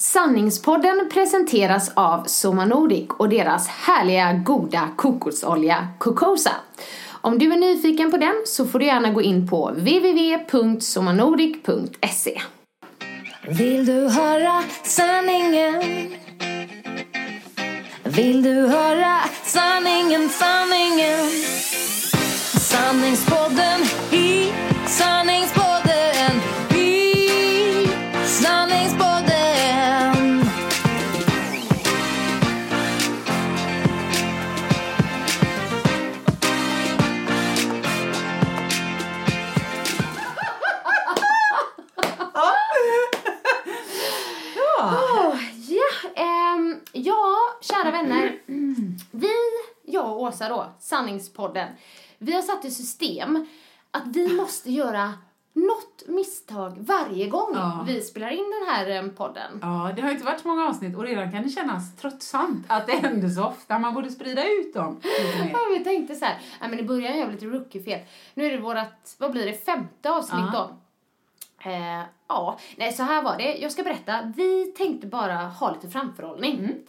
Sanningspodden presenteras av Soma Nordic och deras härliga goda kokosolja Cocosa. Om du är nyfiken på den så får du gärna gå in på www.somanordic.se. Vill du höra sanningen? Vill du höra sanningen, sanningen? Sanningspodden i sanningspodden ja, kära vänner. Vi, jag och Åsa då, Sanningspodden, vi har satt i system att vi måste göra något misstag varje gång Ja. vi spelar in den här em, podden. Ja, det har inte varit så många avsnitt och redan kan det kännas tröttsamt att det händer så ofta. Man borde sprida ut dem. Ja, vi tänkte så här, men i början gör vi lite rookie-fel. Nu är det vårat, vad blir det, femte avsnitt Ja. då. Eh, ja, nej så här var det. Jag ska berätta. Vi tänkte bara ha lite framförhållning. Mm.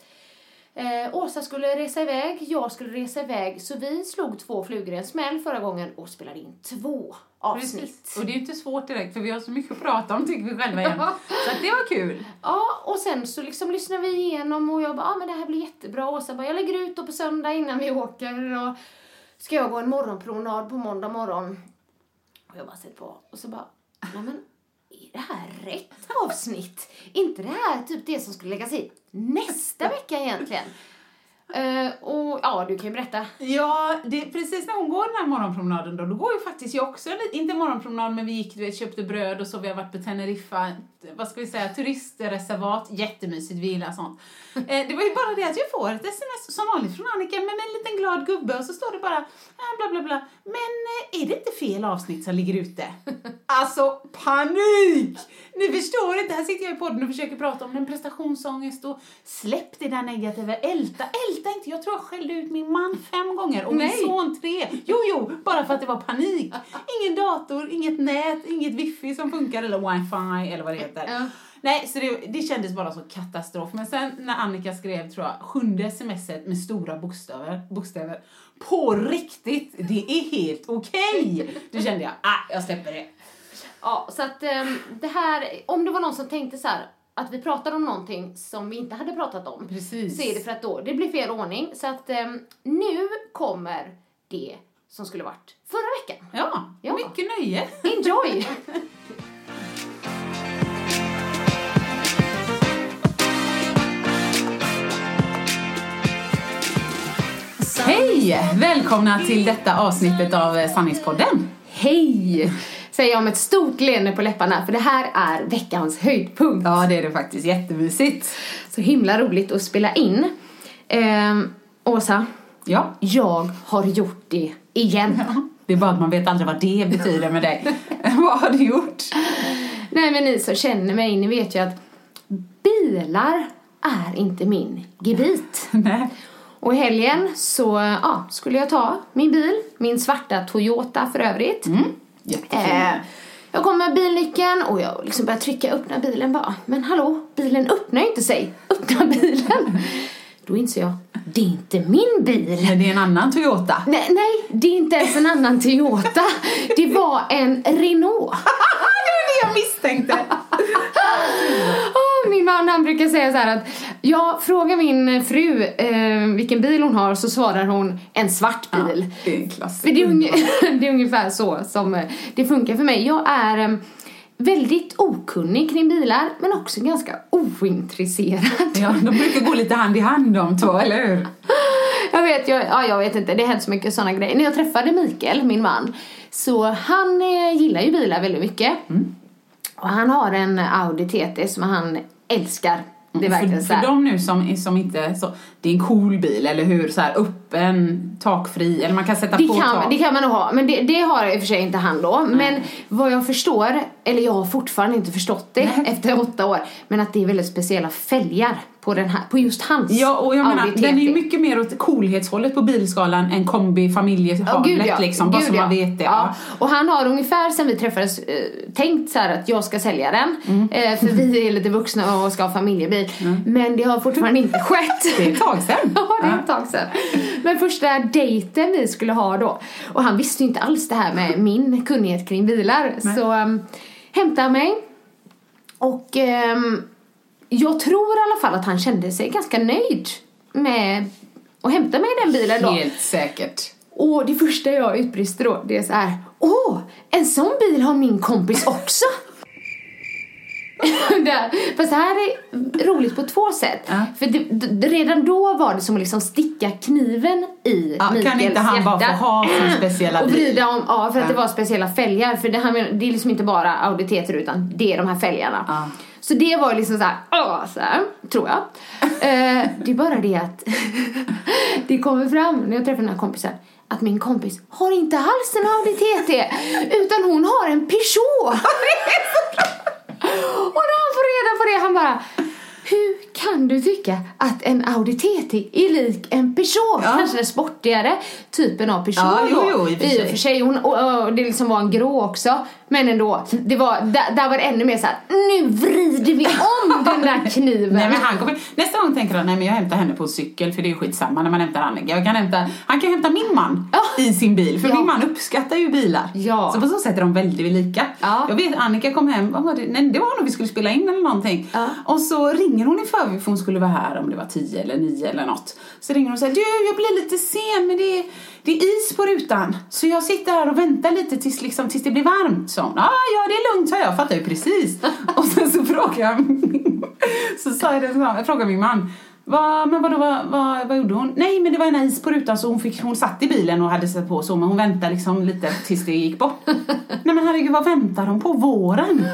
Eh, Åsa skulle resa iväg, jag skulle resa iväg. Så vi slog två flugor i en smäll förra gången och spelade in två avsnitt. Precis. Och det är ju inte svårt direkt för vi har så mycket att prata om tycker vi själva igen. Så det var kul. Ja, och sen så liksom lyssnade vi igenom och jag bara, ah, men det här blir jättebra. Åsa bara, jag lägger ut då på söndag innan vi åker och ska jag gå en morgonpromenad på måndag morgon. Och jag bara sett på och så bara, nej men är det här rätt avsnitt? inte det här typ det som skulle läggas hit nästa vecka egentligen? Uh, och ja, du kan ju berätta. Ja, det, precis när hon går den här morgonpromenaden då, då går ju faktiskt jag också, inte morgonpromenad men vi gick, du vet, köpte bröd och så, vi har varit på Teneriffa, vad ska vi säga, turistreservat, jättemysigt, vi gillar sånt. uh, det var ju bara det att jag får ett sms som vanligt från Annika men med en liten glad gubbe och så står det bara äh, bla bla bla, men uh, är det inte fel avsnitt som ligger ute? Alltså panik! Ni förstår inte, här sitter jag i podden och försöker prata om en prestationsångest och släpp det där negativa, älta, älta inte, jag tror jag skällde ut min man fem gånger och min Nej. son tre. Jo, jo, bara för att det var panik. Ingen dator, inget nät, inget wifi som funkar eller wifi eller vad det heter. Nej, så det, det kändes bara så katastrof. Men sen när Annika skrev, tror jag, sjunde smset med stora bokstäver, bokstäver på riktigt, det är helt okej. Då kände jag, ah, jag släpper det. Ja, så att ehm, det här, om det var någon som tänkte så här att vi pratade om någonting som vi inte hade pratat om. Precis. Så är det för att då, det blir fel ordning. Så att ehm, nu kommer det som skulle varit förra veckan. Ja, Ja. mycket nöje. Enjoy! Hej! Välkomna till detta avsnittet av eh, Sanningspodden. Hej! Säger jag med ett stort leende på läpparna för det här är veckans höjdpunkt. Ja, det är det faktiskt. Jättemysigt. Så himla roligt att spela in. Ehm, Åsa, Ja. jag har gjort det igen. Det är bara att man vet aldrig vad det betyder med dig. vad har du gjort? Nej men ni som känner mig, ni vet ju att bilar är inte min gebit. Nej. Och i helgen så ja, skulle jag ta min bil, min svarta Toyota för övrigt. Eh, jag kom med bilnyckeln och jag liksom började trycka öppna bilen bara. Men hallå, bilen öppnar ju inte sig. Öppna bilen. Då inser jag, det är inte min bil. Men det är en annan Toyota. Nej, nej, det är inte ens en annan Toyota. Det var en Renault. det var det jag misstänkte. säga så här att jag frågar min fru eh, vilken bil hon har så svarar hon en svart bil. Det är en det, är unge, det är ungefär så som eh, det funkar för mig. Jag är eh, väldigt okunnig kring bilar men också ganska ointresserad. Ja, de brukar gå lite hand i hand de två, eller hur? Jag vet, jag, ja, jag vet inte, det har hänt så mycket sådana grejer. När jag träffade Mikael, min man, så han eh, gillar ju bilar väldigt mycket. Och han har en Audi TT som han älskar. Det är verkligen för, så här. för de nu som, som inte, så, det är en cool bil, eller hur? Så här öppen, takfri, eller man kan sätta Det på kan, tak. det kan man nog ha, men det, det har i och för sig inte han då. Men vad jag förstår, eller jag har fortfarande inte förstått det efter åtta år, men att det är väldigt speciella fälgar på, den här, på just hans Ja, och jag menar, den är ju mycket mer åt coolhetshållet på bilskalan än kombi familjehavet liksom, bara Gud, så ja. man vet det. Ja. Och han har ungefär sen vi träffades eh, tänkt så att jag ska sälja den. Mm. Eh, för vi är lite vuxna och ska ha familjebil. Men det har fortfarande inte skett. Det är ett tag sedan. Ja, det är ett tag sedan. Men första dejten vi skulle ha då. Och han visste ju inte alls det här med min kunnighet kring bilar. Så um, hämtade han mig. Och ehm, jag tror i alla fall att han kände sig ganska nöjd med att hämta mig i den bilen då. Helt säkert. Och det första jag utbrister då, det är så här. Åh, en sån bil har min kompis också! Fast det här är roligt på två sätt. Ja. För det, redan då var det som att liksom sticka kniven i Ja, kan Mikaels inte han bara få hjärta. ha sin speciella Och vrida om, ja för att det Ja. var speciella fälgar. För det, här, det är liksom inte bara Audi TT utan det är de här fälgarna. Ja. Så det var liksom så här, åh, så här tror jag. Eh, det är bara det att det kommer fram när jag träffar den här kompisen att min kompis har inte alls en Audi TT utan hon har en Peugeot. Och när han får reda på det han bara hur kan du tycka att en Audi TT är lik en Peugeot? Ja. Kanske den sportigare typen av Peugeot Ja, jo, då. jo, sig. I och för sig. Hon, och, och det liksom var en grå också. Men ändå, det var, där, där var det ännu mer så här. nu vrider vi om den där kniven. Nej, men han kommer, nästa gång tänker han, nej men jag hämtar henne på cykel för det är skitsamma när man hämtar Annika. Jag kan hämta, han kan hämta min man Ja. i sin bil för Ja. min man uppskattar ju bilar. Ja. Så på så sätt är de väldigt lika. Ja. Jag vet Annika kom hem, vad var det? Nej, det var nog vi skulle spela in eller någonting. Ja. Och så ringer hon i förväg för hon skulle vara här om det var tio eller nio eller något. Så ringer hon och säger, du jag blir lite sen men det är, det är is på rutan. Så jag sitter här och väntar lite tills, liksom, tills det blir varmt. Så hon, ah, ja det är lugnt sa jag, fattar ju precis. och sen så frågade jag, så sa jag det, så jag frågade min man, Va, men vadå, vad, vad, vad gjorde hon? Nej men det var en is på rutan så hon, fick, hon satt i bilen och hade satt på så men hon väntade liksom lite tills det gick bort. Nej men herregud vad väntar de på? Våren?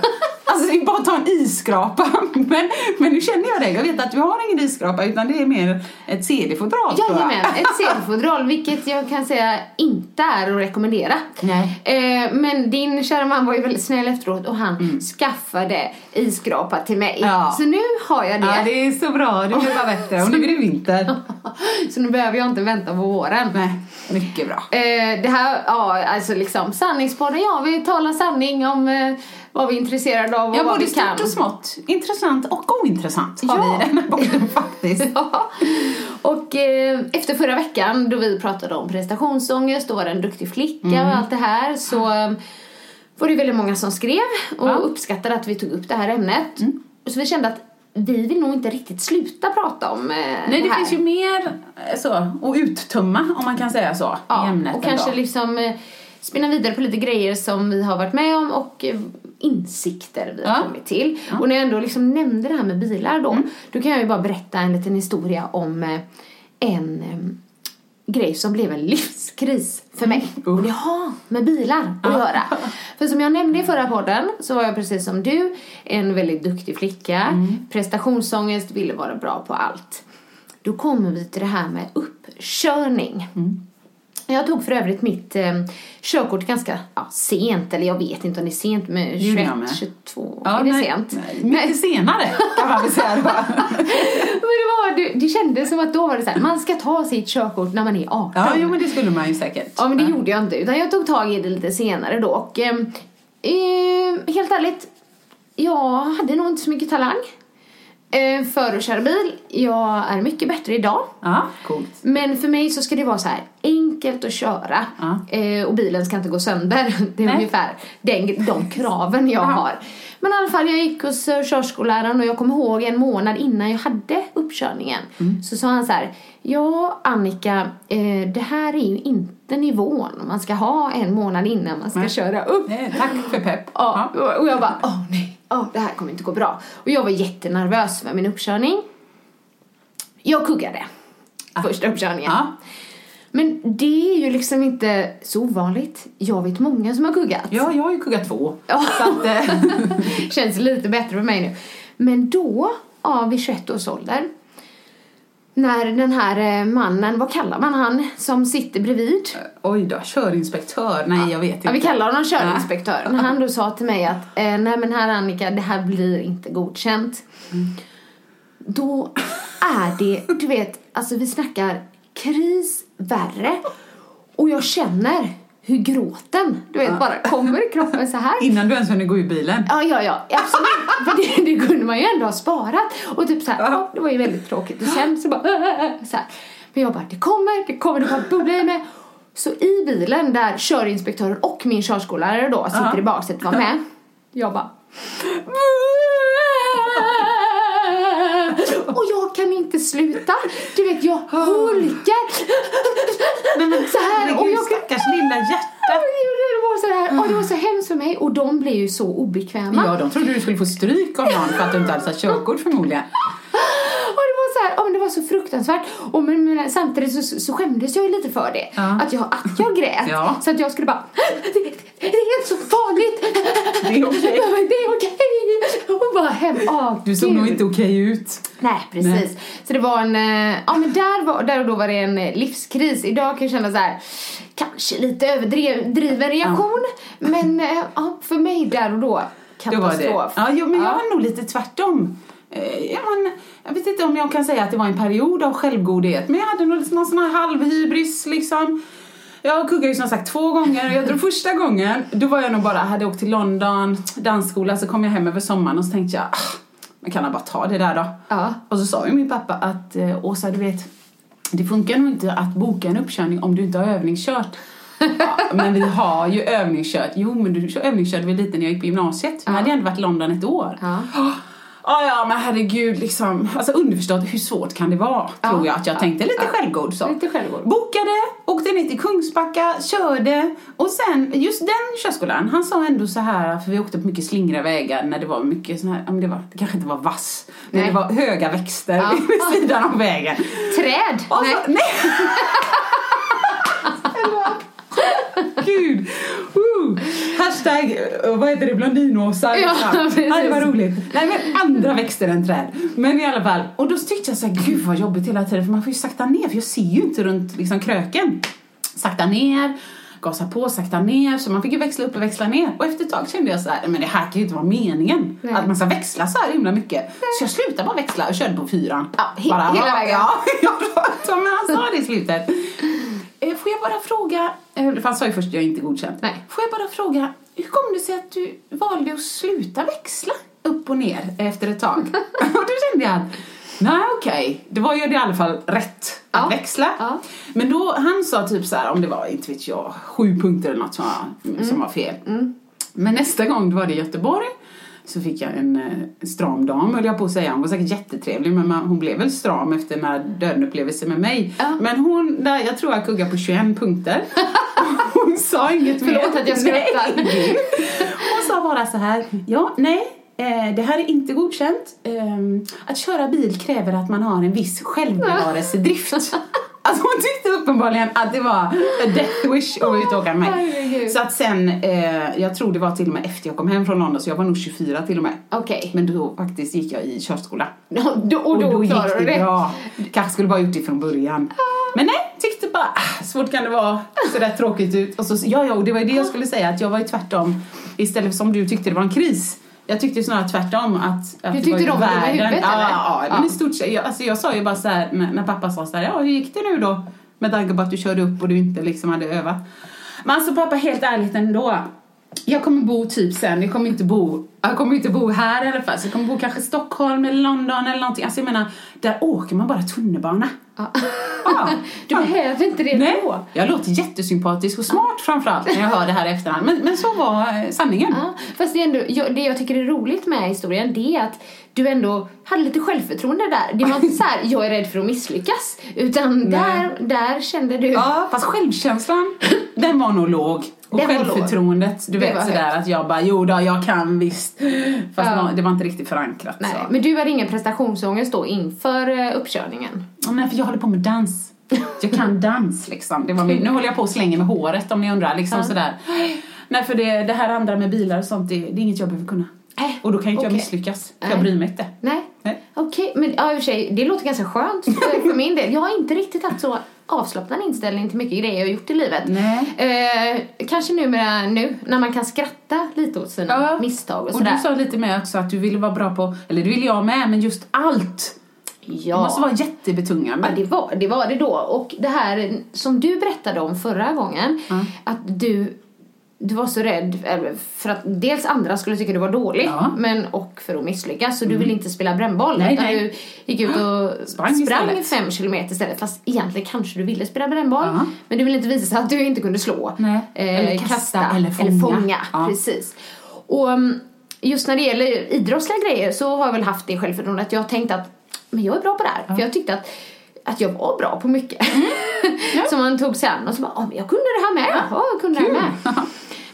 Alltså det är bara att ta en isskrapa. Men, men nu känner jag dig, jag vet att du har ingen isskrapa utan det är mer ett CD-fodral. Jajamän, ett CD-fodral vilket jag kan säga inte är att rekommendera. Nej. Eh, men din kära man var ju väldigt snäll efteråt och han skaffade isskrapa till mig. Mm. Ja. Så nu har jag det. Ja det är så bra, det blir bara nu är det vinter. Så nu behöver jag inte vänta på våren. Nej, mycket bra. Eh, det här, ja alltså liksom sanningspodden, ja vi talar sanning om eh, vad vi är intresserade av och Ja, vad både vi kan. stort och smått. Intressant och ointressant har Ja. vi i den här podden faktiskt. Ja. Och eh, efter förra veckan då vi pratade om prestationsångest och vara en duktig flicka Mm. och allt det här så eh, var det väldigt många som skrev och Ja. Mm. uppskattade att vi tog upp det här ämnet. Så vi kände att vi vill nog inte riktigt sluta prata om eh, Nej, det här. finns ju mer eh, så, att uttömma om man kan säga så i Ja, ämnet och kanske ändå. liksom eh, spinna vidare på lite grejer som vi har varit med om och eh, insikter vi har Ja. kommit till. Och när jag ändå liksom nämnde det här med bilar då, Mm. då kan jag ju bara berätta en liten historia om eh, en eh, grej som blev en livskris för mig. Och det har med bilar att göra. För som jag nämnde i förra podden så var jag precis som du en väldigt duktig flicka. Prestationsångest, ville vara bra på allt. Då kommer vi till det här med uppkörning. Jag tog för övrigt mitt eh, körkort ganska ja, sent, eller jag vet inte om det är sent, men gjorde 21, jag med. 22, Ja, är det nej, sent? nej, Mycket senare kan man väl säga då. Men det, var, det, det kändes som att då var det så här, man ska ta sitt körkort när man är 18. Ja, jo men det skulle man ju säkert. Ja, men det gjorde jag inte. Utan jag tog tag i det lite senare då. Och eh, eh, helt ärligt, jag hade nog inte så mycket talang. Eh, för att köra bil, jag är mycket bättre idag. Ja, coolt. Men för mig så ska det vara så här enkelt att köra Ja. eh, och bilen ska inte gå sönder. Det är Nej. ungefär den, de kraven jag Ja. har. Men i alla fall, jag gick hos eh, körskolläraren och jag kommer ihåg en månad innan jag hade uppkörningen. Mm. Så sa han så här, ja Annika, det här är ju inte nivån man ska ha en månad innan man ska Nej. köra upp. Eh, tack för pepp. Ja, och jag bara, åh nej, åh, det här kommer inte gå bra. Och jag var jättenervös för min uppkörning. Jag kuggade första uppkörningen. Ja. Men det är ju liksom inte så ovanligt. Jag vet många som har kuggat. Ja, jag har ju kuggat två. Ja. Så att, eh, Känns lite bättre för mig nu. Men då, ja, vid 21 års ålder, när den här eh, mannen, vad kallar man han, som sitter bredvid? oj då, körinspektör. Nej, jag vet inte. Ja, vi kallar honom körinspektör. När han då sa till mig att, eh, nej men här Annika, det här blir inte godkänt. Då är det, du vet, alltså vi snackar kris värre. Och jag känner hur gråten, du vet, bara kommer i kroppen så här. Innan du ens hunnit gå ur bilen. Ja, ja, ja, absolut. För det, det kunde man ju ändå ha sparat. Och typ så här, ja, det var ju väldigt tråkigt. Och sen så bara, så här. Men jag bara, det kommer, det kommer, det bara bubblar i mig. Så i bilen där körinspektören och min körskollärare då sitter Ja. i baksätet var med. Jag bara, och jag kan inte sluta. Du vet, jag hulkar. så här. Och Herregud, jag, stackars lilla hjärta. det var så här, och det var så hemskt för mig och de blev ju så obekväma. Ja, de trodde du skulle få stryk av någon för att du inte hade körkort förmodligen. Och det var så här, ja, men det var så fruktansvärt. Och men, men, samtidigt så, så skämdes jag ju lite för det. Ja. Att, jag, att jag grät. Ja. Så att jag skulle bara, det, det är inte så farligt. Det är okej. det är okej. Och bara hem, åh, Du såg nog inte okej ut. Nej, precis. Nej. Så det var en, eh, ja men där, var, där och då var det en eh, livskris. Idag kan jag känna så här, kanske lite överdriven reaktion. Men eh, ja, för mig där och då, Det var det. katastrof. Ja, jo, men jag Ja. var nog lite tvärtom. Eh, ja, men, jag vet inte om jag kan säga att det var en period av självgodhet, men jag hade nog lite någon sån här halvhybris liksom. Jag kuggade ju som sagt två gånger och jag tror första gången, då var jag nog bara, hade åkt till London, dansskola, så kom jag hem över sommaren och så tänkte jag, ah, man kan jag bara ta det där då. Ja. Och så sa ju min pappa att, eh, Åsa du vet, det funkar nog inte att boka en uppkörning om du inte har övningskört. Ja, men vi har ju övningskört. Jo, men du övningskörde väl lite när jag gick på gymnasiet. Jag hade ändå varit i London ett år. Ja. Ja, ja, men herregud, liksom. Alltså underförstått, hur svårt kan det vara? Ja. Tror jag att jag tänkte lite Ja. självgod så. Lite självgod. Bokade, åkte ner till Kungsbacka, körde. Och sen, just den körskolan, han sa ändå så här, för vi åkte på mycket slingriga vägar när det var mycket sån här, ja, men det, var, det kanske inte var vass, men Nej. det var höga växter Ja. vid sidan av vägen. Träd? Och Nej. så, nej. Hashtag, eh, vad heter det, blondinåsar. Ja, ja, det var roligt. Nej men andra växter än träd. Men i alla fall. Och då tyckte jag så här, gud vad jobbigt hela tiden för man får ju sakta ner för jag ser ju inte runt liksom kröken. Sakta ner, gasa på, sakta ner. Så man fick ju växla upp och växla ner. Och efter ett tag kände jag så här, men det här kan ju inte vara meningen. Nej. Att man ska växla så här himla mycket. Så jag slutade bara växla och körde på fyran. Ja, he- hela vägen. Ja, ja, men han sa det i slutet. Eh, Får jag bara fråga, eh, för han sa ju först att jag inte godkänt. Nej. Får jag bara fråga, hur kom det sig att du valde att sluta växla upp och ner efter ett tag? och då kände jag att, nej okej, det var ju i alla fall rätt Ja. att växla. Ja. Men då, han sa typ så här, om det var, inte vet jag, sju punkter eller något som var, som var fel. Men nästa gång, var det i Göteborg, så fick jag en eh, stram dam, höll jag på att säga. Hon var säkert jättetrevlig, men man, hon blev väl stram efter den här dödenupplevelse med mig. Ja. Men hon, där, jag tror jag kuggade på 21 punkter. hon sa inget mer. Förlåt att jag skrattar. Hon sa bara så här, ja, nej, eh, det här är inte godkänt. Ehm, att köra bil kräver att man har en viss självbevarelsedrift. Alltså hon tyckte uppenbarligen att det var a death wish att vara ute och åka med mig. Så att sen, eh, jag tror det var till och med efter jag kom hem från London, så jag var nog 24 till och med. Okej. Men då faktiskt gick jag i körskola. Ja, då, och då, gick klarar du det det. bra. Kanske skulle bara gjort det från början. Men nej, tyckte bara, ah, svårt kan det vara. Så där tråkigt ut. Och så, ja, ja, och det var ju det jag skulle säga, att jag var ju tvärtom. Istället för som du tyckte det var en kris. Jag tyckte snarare tvärtom att, att Du tyckte de var dumma i huvudet, ja, eller? Ja, Ja. men i stort sett. Jag, alltså, jag sa ju bara så här, när, när pappa sa så här, ja hur gick det nu då? Med att du körde upp och du inte liksom hade övat. Men alltså pappa, helt ärligt ändå. Jag kommer bo typ sen, jag kommer inte bo, jag kommer inte bo här i alla fall. Så jag kommer bo kanske i Stockholm eller London eller någonting. Alltså jag menar, där åker man bara tunnelbana. Ja. Ja. Du behöver inte det Nej, då. jag låter jättesympatisk och smart framförallt när jag hör det här i efterhand. Men, men så var eh, sanningen. Ja, fast det, ändå, jag, det jag tycker är roligt med historien det är att du ändå hade lite självförtroende där. Det var inte så här, jag är rädd för att misslyckas. Utan där, där kände du... Ja, fast självkänslan, den var nog låg. Och låg. självförtroendet, du Det vet sådär högt. att jag bara, jo då, jag kan visst. Fast Ja. det var- det inte riktigt förankrat. Nej, så. men du hade ingen prestationsångest då inför eh, uppkörningen? Ja, Nej, för jag håller på med dans. Jag kan dans liksom. Det var min, nu håller jag på och slänger med håret om ni undrar. Liksom sådär. Nej, för det, det här andra med bilar och sånt, det, det är inget jag behöver kunna. Nej, Och då kan ju inte jag okej. misslyckas. För Nej. jag bryr mig inte. Nej. Okej, men ja, i och för sig, det låter ganska skönt för, för min del. Jag har inte riktigt haft så avslappnad inställning till mycket grejer jag gjort i livet. Nej. Eh, kanske numera nu, när man kan skratta lite åt sina misstag och och sådär. du sa lite med också att du ville vara bra på, eller det vill jag med, men just allt. ja. Det måste vara jättebetungande. Ja, det var, det var det då. Och det här som du berättade om förra gången, att du, du var så rädd eller för att dels andra skulle tycka du var dålig, Ja. Mm. men och för att misslyckas. Så du ville inte spela brännboll, Nej, utan nej. du gick ut och Sprang sprang, fem kilometer istället. Fast egentligen kanske du ville spela brännboll, Ja. men du ville inte visa att du inte kunde slå. Nej. Eller kasta, eller fånga. Ja. Precis. Och um, just när det gäller idrottsliga grejer så har jag väl haft det självförtroendet att jag tänkt att men jag är bra på det här. För jag tyckte att, att jag var bra på mycket. Mm. som man tog sig an och så bara, oh, jag kunde det här med. Ja, jag kunde det här med.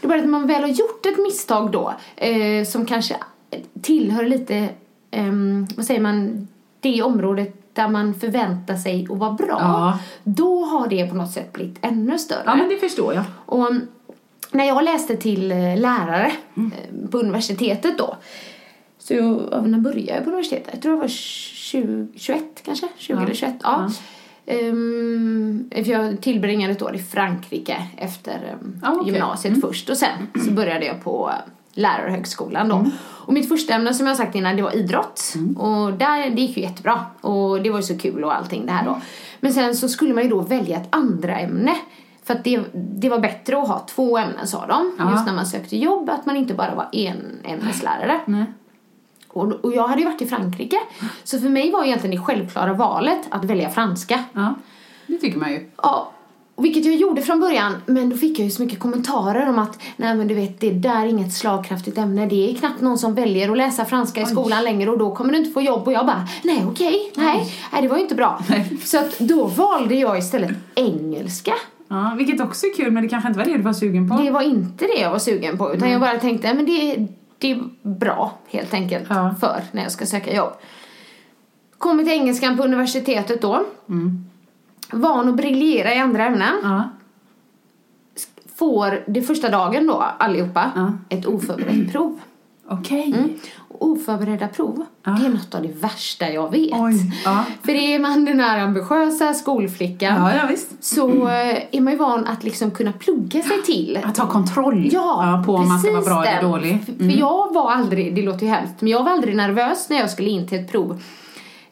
Det är bara att man väl har gjort ett misstag då eh, som kanske tillhör lite, ehm, vad säger man, det området där man förväntar sig att vara bra. Ja. Då har det på något sätt blivit ännu större. Ja, men det förstår jag. Och när jag läste till eh, lärare Mm. eh, på universitetet då. Så jag, ja, när började jag på universitetet? Jag tror jag var 20, 21 kanske? 20 eller 21. Ja. Ehm, för jag tillbringade ett år i Frankrike efter Ja, okej. Mm. gymnasiet först. Och sen så började jag på eh, lärarhögskolan då. Och mitt första ämne som jag sagt innan det var idrott. Mm. Och där, det gick ju jättebra. Och det var ju så kul och allting det här Mm. då. Men sen så skulle man ju då välja ett andra ämne. För att det, det var bättre att ha två ämnen sa de. Ja. Just när man sökte jobb. Att man inte bara var en ämneslärare. Nej. Och, och jag hade ju varit i Frankrike. Så för mig var egentligen det självklara valet att välja franska. Ja, det tycker man ju. Ja, vilket jag gjorde från början. Men då fick jag ju så mycket kommentarer om att nej men du vet det där är inget slagkraftigt ämne. Det är knappt någon som väljer att läsa franska i skolan längre och då kommer du inte få jobb. Och jag bara nej okej, nej, nej det var ju inte bra. Så att då valde jag istället engelska. Ja, vilket också är kul, men det kanske inte var det du var sugen på. Det var inte det jag var sugen på utan jag bara tänkte nej, men det, det är bra helt enkelt Ja. för när jag ska söka jobb. Kommer till engelskan på universitetet då. Van att briljera i andra ämnen. Ja. får det första dagen då, allihopa, Ja. ett oförberett prov. Okej. Mm. Oförberedda prov, Ja. det är något av det värsta jag vet. Ja. För är man den här ambitiösa skolflickan Ja, ja, så eh, är man ju van att liksom kunna plugga sig till. Att ha kontroll Ja, på om man ska vara bra eller den. dålig. För, för jag var aldrig, det låter ju hemskt, men jag var aldrig nervös när jag skulle in till ett prov.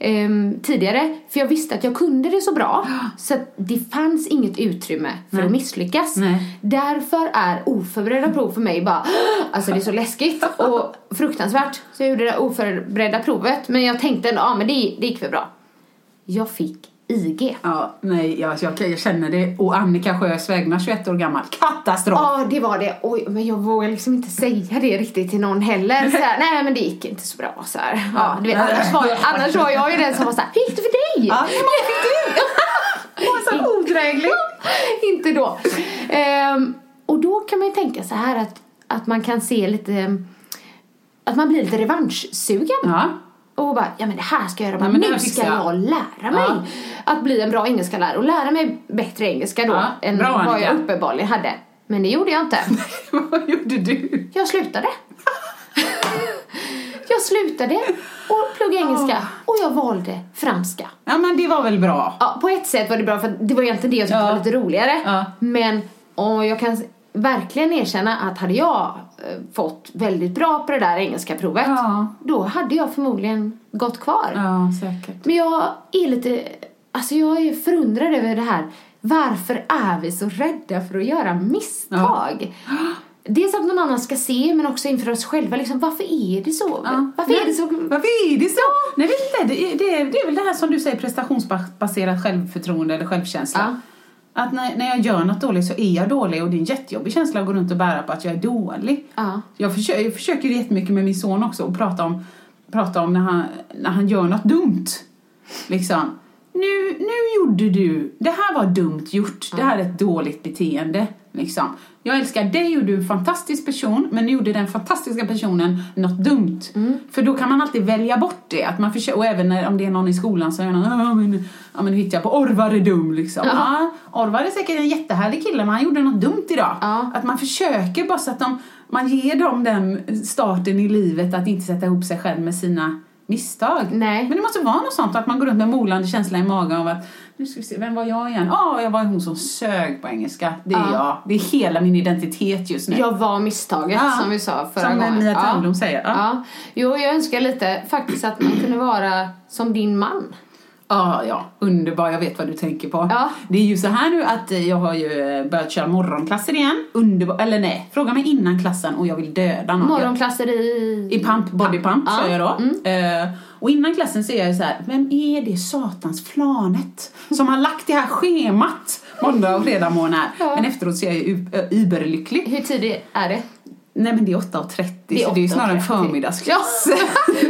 Ehm, tidigare, för jag visste att jag kunde det så bra så att det fanns inget utrymme för att misslyckas. Nej. Därför är oförberedda prov för mig bara, alltså det är så läskigt och fruktansvärt. Så jag gjorde det oförberedda provet, men jag tänkte ja men det, det gick väl bra. Jag fick IG. Ja, nej, jag, jag, jag känner det. Och Annika Sjös vägnar, 21 år gammal. Katastrof! Ja, det var det. Oj, men jag vågar liksom inte säga det riktigt till någon heller. Så här, nej, men det gick inte så bra. Så här. Ja, du vet, annars, var, annars var jag ju den som var så här, hur gick det för dig? Ja, hur många fick du? Åh, så odräglig! inte då. Ehm, och då kan man ju tänka så här att, att man kan se lite, att man blir lite revanschsugen. Ja. Och bara, ja men det här ska jag göra, Ja, nu ska jag jag. lära mig Ja. att bli en bra engelska lärare och lära mig bättre engelska då Ja, än bra, vad jag uppenbarligen hade. Men det gjorde jag inte. Vad gjorde du? Jag slutade. jag slutade och plugga engelska och jag valde franska. Ja, men det var väl bra. Ja, på ett sätt var det bra för det var egentligen det jag tyckte var lite roligare. Ja. Men och jag kan verkligen erkänna att hade jag eh, fått väldigt bra på det där engelska provet Ja. då hade jag förmodligen gått kvar. Ja, säkert. Men jag är lite, alltså jag är förundrad över det här. Varför är vi så rädda för att göra misstag? Dels att någon annan ska se, men också inför oss själva. Liksom, varför är det så? Varför är det så? Varför är det så? Nej, vet inte, det, är- det, det är väl det här som du säger, prestationsbaserat självförtroende eller självkänsla. Att när, när jag gör något dåligt så är jag dålig och det är en jättejobbig känsla att gå runt och bära på att jag är dålig. Ja. Jag, försöker, jag försöker jättemycket med min son också och prata om, prata om när, han, när han gör något dumt. Liksom. Nu, nu gjorde du, det här var dumt gjort, det här är ett dåligt beteende. Liksom. Jag älskar dig och du är en fantastisk person men nu gjorde den fantastiska personen något dumt. För då kan man alltid välja bort det. Att man försöker, och även när, om det är någon i skolan som säger ja men, ja, men hittar jag på Orvar är dum liksom. Ja. Orvar är säkert en jättehärlig kille men han gjorde något dumt idag. Ja. Att man försöker bara så att de, man ger dem den starten i livet att inte sätta ihop sig själv med sina misstag. Nej. Men det måste vara något sånt att man går runt med molande känsla i magen av att nu ska vi se, vem var jag igen? Ja, jag var hon som sög på engelska. Det är Ja. jag. Det är hela min identitet just nu. Jag var misstaget, Ja. som vi sa förra Som gången. Mia Ja. Törnblom säger. Ja. Ja. Jo, jag önskar lite faktiskt att man kunde vara som din man. Ja, ja, underbar. Jag vet vad du tänker på. Ja. Det är ju så här nu att eh, jag har ju eh, börjat köra morgonklasser igen. Underbar. Eller nej, fråga mig innan klassen och jag vill döda någon. Morgonklasser i... I pump, body pump Ja. kör jag då. Mm. Eh, och innan klassen så är jag ju så här, vem är det satans flanet som har lagt det här schemat måndag och fredag morgnar? Ja. Men efteråt så är jag ju überlycklig. Hur tidigt är det? Nej men det är 8.30 Det är så det är ju snarare en 8.30. förmiddagsklass.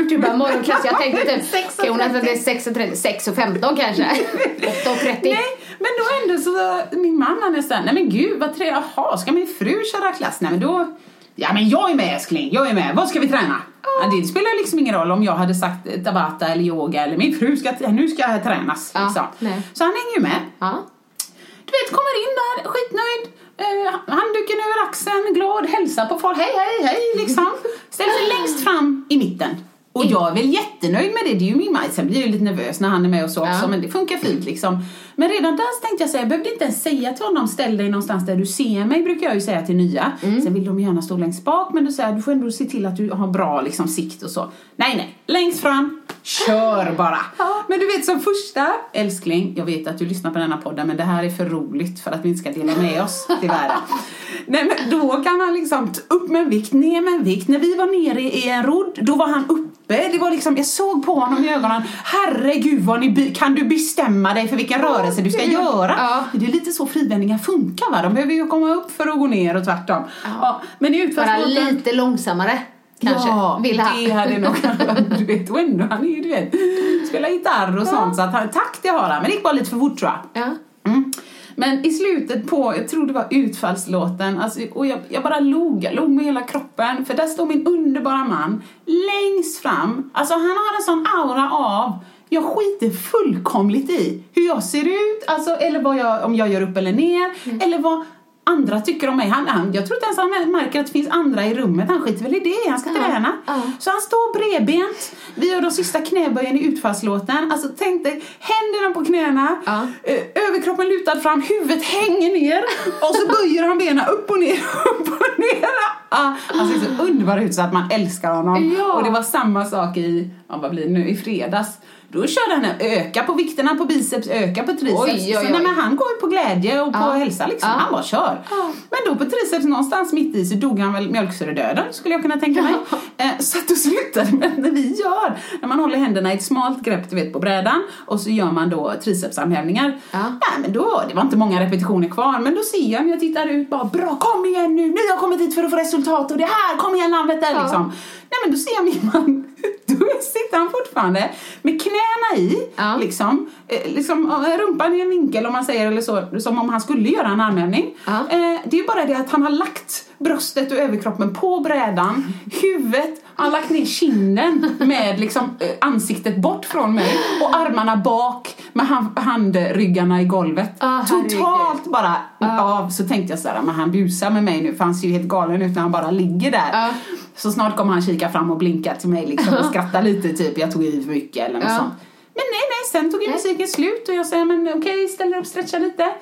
Du bara morgonklass, jag tänkte typ 6.30. Jonas att det är 6.30, 6.15 kanske. 8.30. Nej, men då ändå så, min man han är såhär, nej men gud vad trevligt, jaha, ska min fru köra klass? Nej men då, ja men jag är med älskling, jag är med, vad ska vi träna? Ja, det spelar liksom ingen roll om jag hade sagt tabata eller yoga eller min fru ska, nu ska jag tränas. Ja, liksom. Så han hänger ju med. Ja. Du vet, kommer in där, skitnöjd, eh, handduken över axeln, glad, hälsar på folk, hej, hej, hej, liksom. Ställer sig längst fram i mitten. Och jag är väl jättenöjd med det, det är ju min man. Sen blir jag ju lite nervös när han är med och så också, Ja. men det funkar fint liksom. Men redan där tänkte jag säga, jag behövde inte ens säga till honom, ställ dig någonstans där du ser mig, brukar jag ju säga till nya. Sen vill de gärna stå längst bak, men då säger du får ändå se till att du har bra liksom, sikt och så. Nej, nej, längst fram, kör bara. Men du vet som första, älskling, jag vet att du lyssnar på denna podden, men det här är för roligt för att vi inte ska dela med oss till världen. Nej men då kan han liksom upp med en vikt, ner med en vikt. När vi var nere i en rodd, då var han uppe. Det var liksom, jag såg på honom i ögonen. Herregud vad ni by- kan du bestämma dig för vilken rörelse du ska göra? Ja. Det är lite så frivändningar funkar va? De behöver ju komma upp för att gå ner och tvärtom. Ja. men i Bara lite långsammare kanske. Ja, vill han. det hade nog du vet, och ändå, han är ju, du vet, spelar gitarr och sånt så att han, takt det har han, men det gick bara lite för fort tror jag. Ja. Mm. Men i slutet på, jag tror det var utfallslåten, alltså, och jag, jag bara log, jag log med hela kroppen, för där står min underbara man längst fram. Alltså han har en sån aura av, jag skiter fullkomligt i hur jag ser ut, alltså, eller vad jag, om jag gör upp eller ner, eller vad andra tycker om mig. Han, han, jag tror inte ens han märker att det finns andra i rummet. Han skiter väl i det. Han ska träna. Så han står bredbent. Vi gör de sista knäböjen i utfallslåten. Alltså tänk dig händerna på knäna, Ja. eh, överkroppen lutad fram, huvudet hänger ner och så böjer han benen upp och ner, upp och ner. Ah, han ser så underbar ut så att man älskar honom. Ja. Och det var samma sak i, ja, vad blir det nu, i fredags. Då körde han öka på vikterna på biceps, öka på triceps. Oj, oj, Så, nej, oj. men han går ju på glädje och på Ja. hälsa liksom. Ja. Han bara kör. Men då på triceps någonstans mitt i så dog han väl mjölksyredöden skulle jag kunna tänka mig. Eh, så att då slutade med när vi gör, när man håller händerna i ett smalt grepp du vet på brädan och så gör man då tricepsarmhävningar. Ja. Nej men då, det var inte många repetitioner kvar men då ser jag när jag tittar ut bara bra kom igen nu, ni har kommit hit för att få resultat och det här, kom igen Landvetter Ja. liksom. Nej men då ser jag min man, då sitter han fortfarande med knäna i, Ja. liksom, eh, liksom rumpan i en vinkel om man säger eller så, som om han skulle göra en armhävning. Ja. Eh, det är bara det att han har lagt bröstet och överkroppen på brädan, huvudet, han har lagt ner kinden med liksom eh, ansiktet bort från mig och armarna bak med hand, handryggarna i golvet. Herregud. Totalt bara av, så tänkte jag sådär, men han busar med mig nu för han ser ju helt galen ut när han bara ligger där. Ja. Så snart kommer han kika fram och blinka till mig liksom och skratta lite typ, jag tog i för mycket eller något sånt. Men nej, nej, sen tog ju musiken slut och jag säger men okej, ställ dig upp, stretcha lite.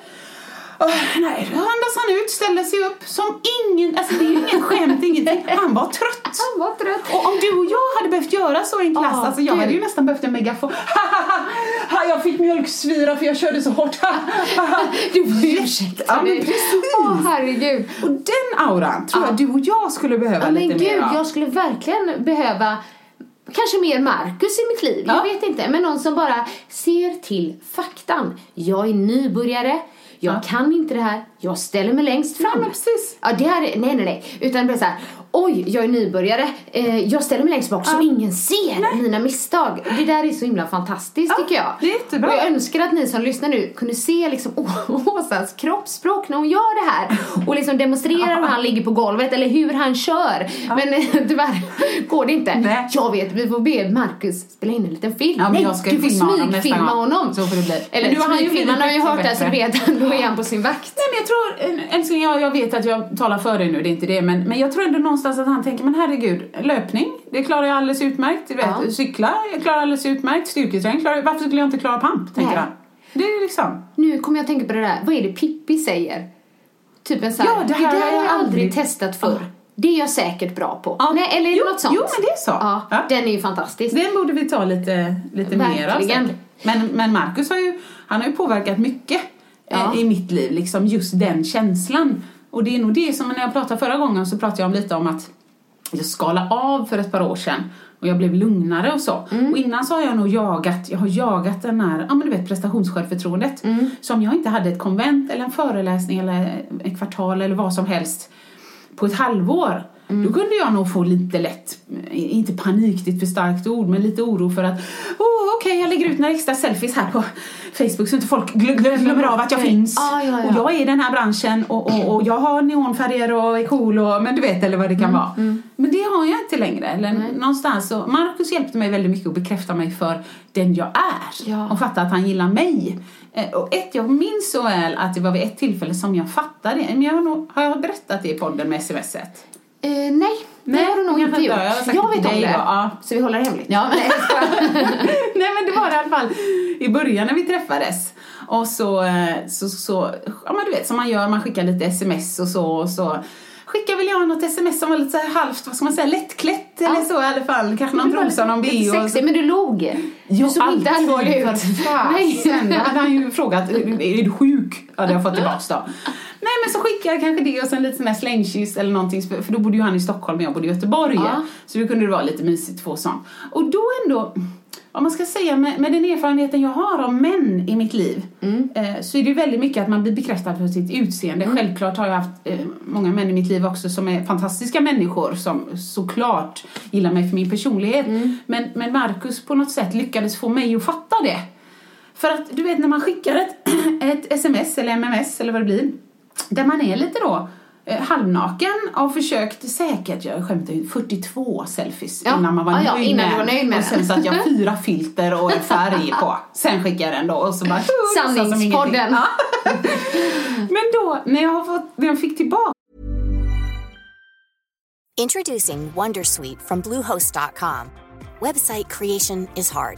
Nej, då andas han ut, ställer sig upp som ingen, alltså det är ju ingen skämt, ingenting. Han var trött. Han var trött. Och om du och jag hade behövt göra så i en klass, Ja, alltså jag gud. hade ju nästan behövt en megafon. Jag fick mjölksvira för jag körde så hårt. Du får ursäkta Ja, men precis. Åh, herregud. Och den auran tror jag du och jag skulle behöva men lite gud, mer av. jag skulle verkligen behöva kanske mer Marcus i mitt liv. Ja. Jag vet inte, men någon som bara ser till faktan. Jag är nybörjare. Jag Ja. kan inte det här. Jag ställer mig längst fram. Ja, men precis. Ja, det här är, nej, nej, nej. Utan det blir så här, oj, jag är nybörjare. Eh, jag ställer mig längst bak så ingen ser mina misstag. Det där är så himla fantastiskt tycker jag. det är jättebra. Och jag önskar att ni som lyssnar nu kunde se liksom Åsas kroppsspråk när hon gör det här. Och liksom demonstrerar hur han ligger på golvet eller hur han kör. Men eh, tyvärr går det inte. Nej. Jag vet, vi får be Marcus spela in en liten film. Ja, nej, jag ska du får honom smygfilma honom. Så får det bli. Eller smygfilma, han har ju hört det här så vet han, då är han på sin vakt. Nej men jag tror, älskling jag, jag vet att jag talar för dig nu, det är inte det, men, men jag tror ändå någonstans att han tänker, men herregud, löpning, det klarar jag alldeles utmärkt, du vet, Ja. cykla, jag klarar alldeles utmärkt, styrketräning, klarar, varför skulle jag inte klara pump, tänker han. Det är liksom, Nu kommer jag att tänka på det där, vad är det Pippi säger? Typ en sån här, Ja, det här där har jag jag aldrig testat förr. Ja. Det är jag säkert bra på. Ja. Nej, eller är det Jo, något sånt? jo, men det är så. Ja, Ja. Den är ju fantastisk. den borde vi ta lite, lite mer av säkert. Men, men Marcus har ju, han har ju påverkat mycket Ja. eh, i mitt liv, liksom just den känslan. Och det är nog det som, när jag pratade förra gången så pratade jag om lite om att jag skalade av för ett par år sedan och jag blev lugnare och så. Mm. Och innan så har jag nog jagat, jag har jagat den här, ja men du vet prestationssjälvförtroendet. Mm. Så om jag inte hade ett konvent eller en föreläsning eller ett kvartal eller vad som helst på ett halvår Mm. då kunde jag nog få lite lätt, inte panik, det är ett för starkt ord, men lite oro för att oh, okej, jag lägger ut några extra selfies här på Facebook så inte folk glö- glö- glömmer av att jag finns. Ja, ja, ja. Och jag är i den här branschen och, och, och jag har neonfärger och är cool och, men du vet, eller vad det kan Mm, vara. Men det har jag inte längre. Eller någonstans så, Marcus hjälpte mig väldigt mycket att bekräfta mig för den jag är. Ja. Och fatta att han gillar mig. Eh, Och ett, jag minns så väl att det var vid ett tillfälle som jag fattade det. Men jag har, nog, har jag berättat det i podden med sms-et? Eh, nej, det Nej, har du nog inte gjort. inte. Jag Jag det vet om det. ja. Så vi håller det hemligt. Ja. Nej men det var det i alla fall i början när vi träffades. Och så, eh, så, så, ja men du vet som man gör, man skickar lite sms och så och så skickar väl jag något sms som var lite så här halvt, vad ska man säga, lättklätt eller så i alla fall. Kanske någon trosa, någon så- sexig, men du log. Du såg inte alltid, allvarlig ut. Då hade han ju frågat, är du sjuk? Hade jag fått tillbaks då. Nej men så skickade jag kanske det och sen lite sån här slängkyss eller någonting. För då bodde ju han i Stockholm och jag bodde i Göteborg. Ja. Så då kunde det vara lite mysigt att få sån. Och då ändå, vad man ska säga med, med den erfarenheten jag har av män i mitt liv. Eh, så är det ju väldigt mycket att man blir bekräftad för sitt utseende. Självklart har jag haft eh, många män i mitt liv också som är fantastiska människor som såklart gillar mig för min personlighet. Men, men Marcus på något sätt lyckades få mig att fatta det. För att du vet när man skickar ett, ett sms eller MMS eller vad det blir. Där man är lite då halvnaken och försökt säkert, jag skämtar ju, 42 selfies Ja. innan man var Ja, ja, nöjd, innan med var nöjd med Och sen satte jag fyra filter och en färg på. Sen skickade jag den då och så bara... Sanningspodden. Men då, när jag, har fått, när jag fick tillbaka Introducing Wondersuite from Bluehost.com. Website creation is hard,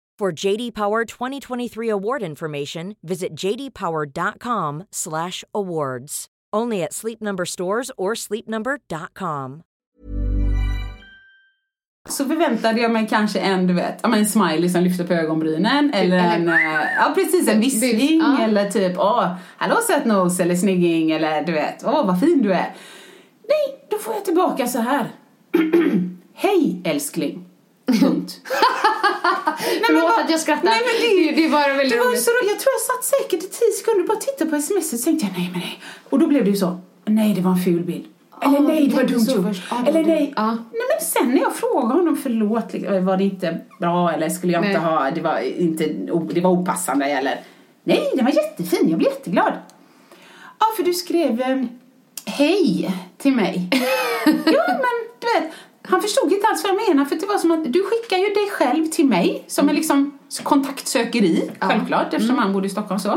For JD Power 2023 award information, visit jdpower.com/awards. Only at Sleep Number stores or sleepnumber.com. Så förväntade jag mig kanske en, du vet, en smiley som lyfter på ögonbrynen eller en, eh, ja precis en vissling Ja. eller typ åh, hallå sötnos eller snygging eller du vet, åh vad fin du är. Nej, då får jag tillbaka så här. Hej älskling. Punkt. Förlåt vad- att jag skrattar. Nej, men det, Det- det bara väldigt det var roligt. Så, jag tror jag satt säkert i tio sekunder och bara tittade på sms och så tänkte jag nej men nej. Och då blev det ju så, nej det var en ful bild. Eller Ja, nej det var dumt gjort. var Eller nej. Ja. Nej men sen när jag frågade honom förlåt, liksom, var det inte bra eller skulle jag inte Nej. ha, det var inte, det var opassande eller nej den var jättefin, jag blev jätteglad. Ja för du skrev eh, hej till mig. ja men du vet, han förstod inte alls vad jag menar för det var som att du skickar ju dig själv till mig som är liksom kontaktsökeri, självklart eftersom han bodde i Stockholm så.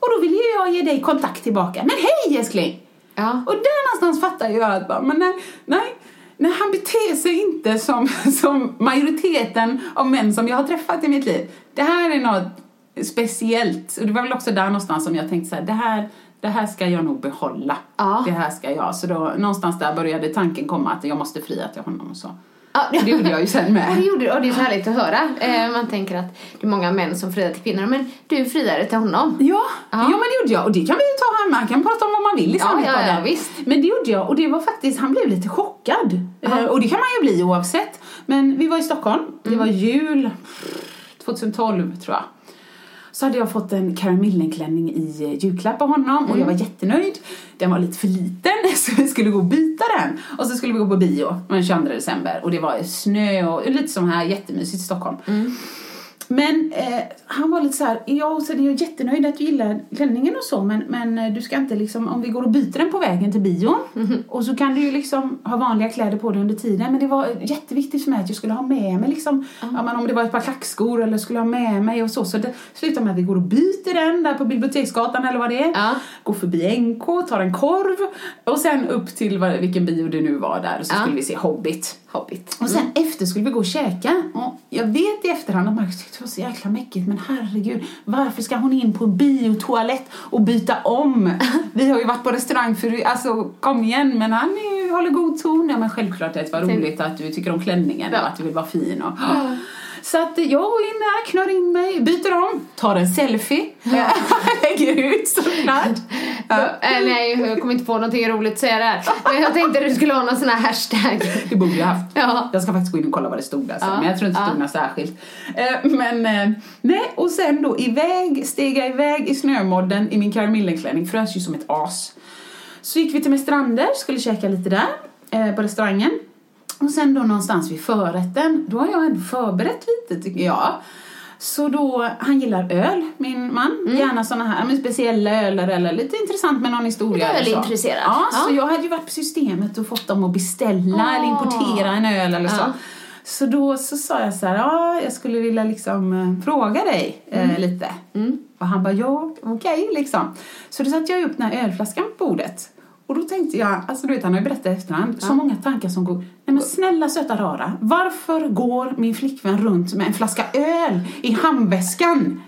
Och då ville ju jag ge dig kontakt tillbaka. Men hej älskling! Ja. Och där någonstans fattar jag att bara, men nej, nej, nej, han beter sig inte som, som majoriteten av män som jag har träffat i mitt liv. Det här är något speciellt. Och det var väl också där någonstans som jag tänkte så här, det här, det här ska jag nog behålla. Ja. Det här ska jag. Så då, någonstans där började tanken komma att jag måste fria till honom och så. Ja, Det gjorde jag ju sen med. Och det, gjorde, och det är så härligt att höra. Eh, man tänker att det är många män som friar till kvinnor, men du friade till honom. Ja, ja. men det gjorde jag. Och det kan vi ju ta här, man kan prata om vad man vill i Ja, ja, ja, visst. Men det gjorde jag och det var faktiskt, han blev lite chockad. Eh, och det kan man ju bli oavsett. Men vi var i Stockholm, det Mm. var jul 2012 tror jag. Så hade jag fått en Karen Millen-klänning i eh, julklapp av honom och jag Mm. var jättenöjd. Den var lite för liten så vi skulle gå och byta den. Och så skulle vi gå på bio den 22 december och det var snö och lite som här jättemysigt i Stockholm. Mm. Men eh, han var lite så här, ja så är jag jättenöjd att du gillar klänningen och så men, men eh, du ska inte liksom, om vi går och byter den på vägen till bion Mhm. och så kan du ju liksom ha vanliga kläder på dig under tiden men det var jätteviktigt för mig att jag skulle ha med mig liksom, ja, men om det var ett par klackskor eller skulle ha med mig och så så det slutar med att vi går och byter den där på Biblioteksgatan eller vad det är, Ja. går förbi NK, tar en korv och sen upp till vilken bio det nu var där och så skulle vi se Hobbit. Hobbit. Och sen efter skulle vi gå och käka. Och jag vet i efterhand att Marcus tyckte det var så jäkla mäckigt. Men herregud, varför ska hon in på en biotoalett och byta om? Vi har ju varit på restaurang för alltså kom igen. Men han är håller god ton. Ja men självklart att det var roligt att du tycker om klänningen och att du vill vara fin. Och, Så att jag går in där, knör in mig, byter om, tar en selfie, lägger ut såklart. Ja. Äh, nej, jag kommer inte på någonting roligt att säga där. Men jag tänkte att du skulle ha någon sån här hashtag. Det borde jag haft. Ja. Jag ska faktiskt gå in och kolla vad det stod där sen, Ja, men jag tror inte det ja. stod något särskilt. Eh, Men eh, nej, och sen då iväg, stega iväg i snömodden i min karamellklänning, frös ju som ett as. Så gick vi till Mästrander, skulle käka lite där eh, på restaurangen. Och sen då någonstans vid förrätten, då har jag ändå förberett lite tycker jag. Så då, han gillar öl, min man. Mm. Gärna såna här men speciella öler eller lite intressant med någon historia. Lite så. ölintresserad. Ja, så Ja. jag hade ju varit på systemet och fått dem att beställa Ah. eller importera en öl eller så. Ja. Så då så sa jag så här, ja, jag skulle vilja liksom eh, fråga dig eh, Mm. lite. Och han bara, ja, okej liksom. Så då satte jag upp den här ölflaskan på bordet. Och då tänkte jag, alltså du vet han har ju berättat i efterhand, så många tankar som går. Nej men snälla söta rara, varför går min flickvän runt med en flaska öl i handväskan?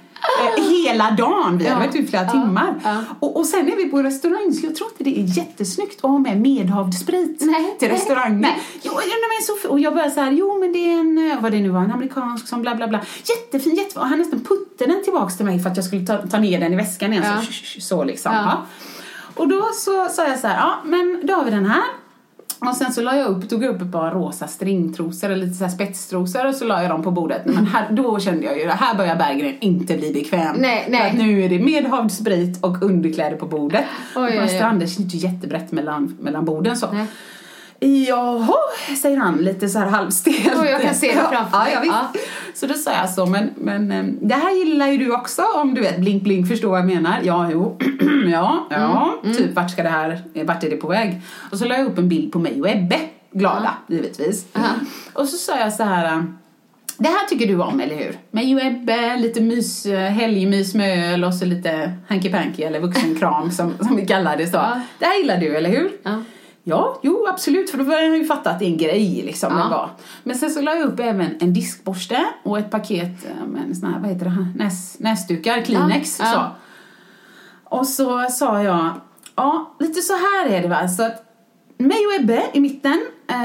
Eh, hela dagen, vi hade Ja. varit ute flera Ja. timmar. Ja. Och, och sen är vi på restaurang så jag tror inte det är jättesnyggt att ha med medhavd sprit Nej, till restaurangen. nej. Jo, ja, men så, och jag började så här, jo men det är en, eh, vad det nu var, en amerikansk som bla bla bla. Jättefin, jättefin. Och han nästan puttade den tillbaks till mig för att jag skulle ta, ta ner den i väskan igen. Ja. Så, så liksom. Och då så sa jag så här, ja men då har vi den här. Och sen så la jag upp, tog jag upp ett par rosa stringtrosor eller lite så här spetstrosor och så la jag dem på bordet. Men här, då kände jag ju, här börjar Berggren inte bli bekväm. Nej, nej. För att nu är det medhavd sprit och underkläder på bordet. Oj, och oj. restauranger är inte jättebrett mellan, mellan borden så. Nej. Jaha, säger han lite så här halvstelt. Och jag kan se det framför ja, mig. ja, visst. Ja. Så då sa jag så, men, men eh, det här gillar ju du också om du vet, blink blink, förstår vad jag menar? Ja, jo, ja, ja, Mm, typ vart ska det här, vart är det på väg? Och så la jag upp en bild på mig och Ebbe, glada givetvis. Och så sa jag så här, eh, det här tycker du om, eller hur? Mig och Ebbe, lite mys, eh, helgmys med öl och så lite hanky panky eller vuxenkram som, som vi kallar det så. Det här gillar du, eller hur? Ja. Ja, jo absolut, för då har jag ju fattat att det är en grej liksom. Ja. var. Men sen så la jag upp även en diskborste och ett paket eh, med en sån här, vad heter det, Näs, näsdukar, Kleenex. Ja, ja. Så. Och så sa jag, ja lite så här är det va, så att mig och Ebbe i mitten,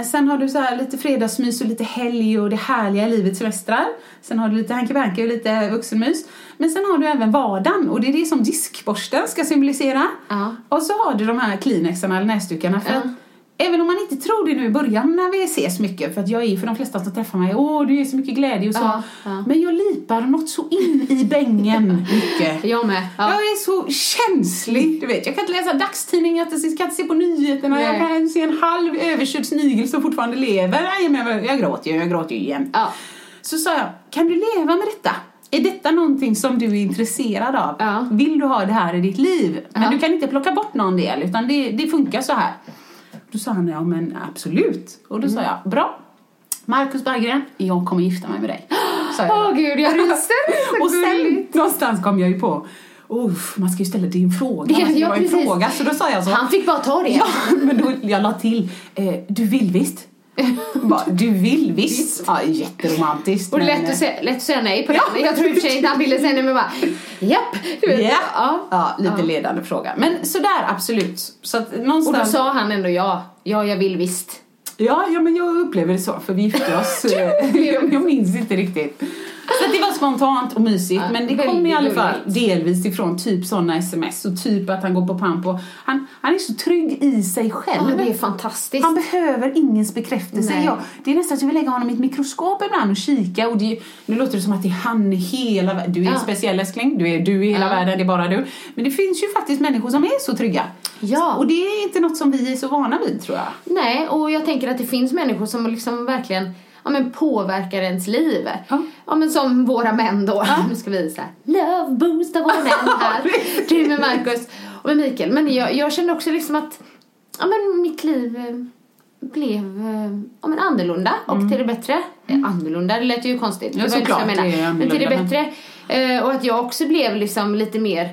sen har du så här lite fredagsmys och lite helg och det härliga livet semestrar. Sen har du lite panky och lite vuxenmys. Men sen har du även vardagen och det är det som diskborsten ska symbolisera. Ja. Och så har du de här Kleenexarna eller näsdukarna för att Även om man inte tror det nu i början när vi ses mycket, för att jag är för de flesta som träffar mig, åh det är så mycket glädje och så. Ja, ja. Men jag lipar något så in i bängen mycket. Jag med. Ja. Jag är så känslig, du vet. Jag kan inte läsa dagstidningar, jag kan inte se på nyheterna, Nej. jag kan se en halv överkörd snigel som fortfarande lever. Men jag gråter ju, jag gråter ju jämt. Så sa jag, kan du leva med detta? Är detta någonting som du är intresserad av? Ja. Vill du ha det här i ditt liv? Men Ja. du kan inte plocka bort någon del, utan det, det funkar så här. Då sa han, ja men absolut. Och då sa Mm. jag, bra. Marcus Berggren, jag kommer gifta mig med dig. Sa. Åh gud, jag ryser. Och sen någonstans kom jag ju på, Uff, man ska ju ställa din fråga. Ja, ja, en fråga. Så då sa jag så. Han fick bara ta det. Ja, men då jag la till, eh, du vill visst? Bara, du vill visst? Ja, jätteromantiskt. Och det är lätt att, eh, säga, lätt att säga nej på den. Jag tror i och för sig inte han ville säga nej men bara japp. Du vet. Ja, Ja. ja lite ledande fråga. Men sådär absolut. Så att Och då någonstans... sa han ändå ja. Ja, jag vill visst. Ja, ja, men jag upplever det så, för vi gifte oss. jag, jag minns inte riktigt. Så att det var spontant och mysigt, Ja, men det kom i alla fall delvis ifrån typ sådana sms och typ att han går på pamp han, han är så trygg i sig själv. Ja, det är fantastiskt. Han behöver ingens bekräftelse. Nej. Jag, det är nästan så jag vill lägga honom i ett mikroskop ibland och kika. Och det, nu låter det som att det är han i hela världen. Du är Ja. speciell älskling, du är du i hela Ja. världen, det är bara du. Men det finns ju faktiskt människor som är så trygga. Ja. Och det är inte något som vi är så vana vid tror jag. Nej, och jag tänker att det finns människor som liksom verkligen ja, men påverkar ens liv. Ja. men som våra män då. Nu ska vi så här, love boosta våra män här. du med Marcus och med Mikael. Men jag, jag kände också liksom att ja, men mitt liv eh, blev eh, ja, men annorlunda och till det bättre. Eh, Annorlunda, det lät ju konstigt. Mm. Ja, såklart, Men till det bättre. Eh, och att jag också blev liksom lite mer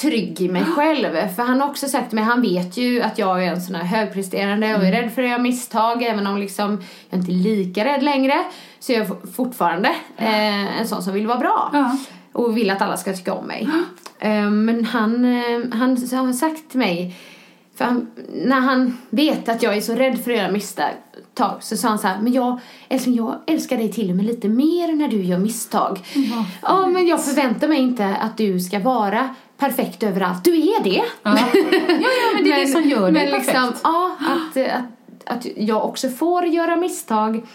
trygg i mig själv. För han har också sagt mig, han vet ju att jag är en sån här högpresterande och är rädd för att göra misstag. Även om liksom jag inte är lika rädd längre. Så jag är fortfarande eh, en sån som vill vara bra. Ja. Och vill att alla ska tycka om mig. Eh, men han, eh, han har sagt till mig för han, när han vet att jag är så rädd för att göra misstag så sa han så här, men jag, älskling, jag älskar dig till och med lite mer när du gör misstag. Ja, men jag förväntar mig inte att du ska vara perfekt överallt. Du är det. Ja, ja, ja men det är det som gör dig men perfekt. liksom, ja, att, att, att jag också får göra misstag.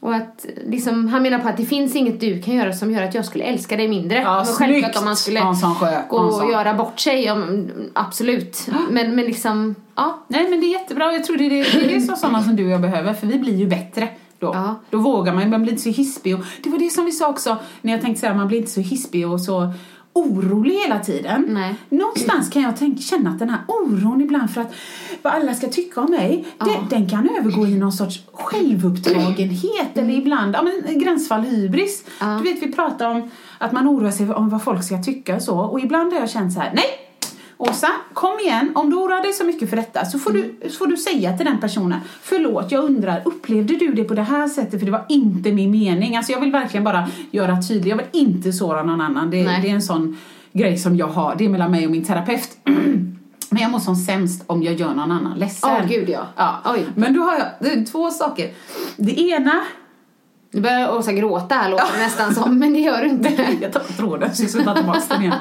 Och att liksom, han menar på att det finns inget du kan göra som gör att jag skulle älska dig mindre. Ja, men självklart om man skulle Hansson gå och göra bort sig, men absolut. Men, men liksom, ja. Nej men det är jättebra, jag tror det är det, är som sådana som du och jag behöver för vi blir ju bättre då. Ja. Då vågar man, man blir inte så hispig och det var det som vi sa också när jag tänkte säga man blir inte så hispig och så orolig hela tiden. Nej. Någonstans kan jag tänka, känna att den här oron ibland för att vad alla ska tycka om mig, det, den kan övergå i någon sorts självupptagenhet eller ibland ja, men, gränsfall hybris. Ja. Du vet vi pratar om att man oroar sig om vad folk ska tycka och så och ibland har jag känt så här, nej Åsa, kom igen. Om du oroar dig så mycket för detta så får, du, så får du säga till den personen Förlåt, jag undrar, upplevde du det på det här sättet? För det var inte min mening. Alltså jag vill verkligen bara göra tydligt. Jag vill inte såra någon annan. Det, det är en sån grej som jag har. Det är mellan mig och min terapeut. Men jag mår som sämst om jag gör någon annan ledsen. Åh, gud, ja. ja. Oj. Men då har jag två saker. Det ena Nu börjar Åsa gråta här låter det nästan som, men det gör du inte. Jag tar tråden så jag ta tillbaka den igen.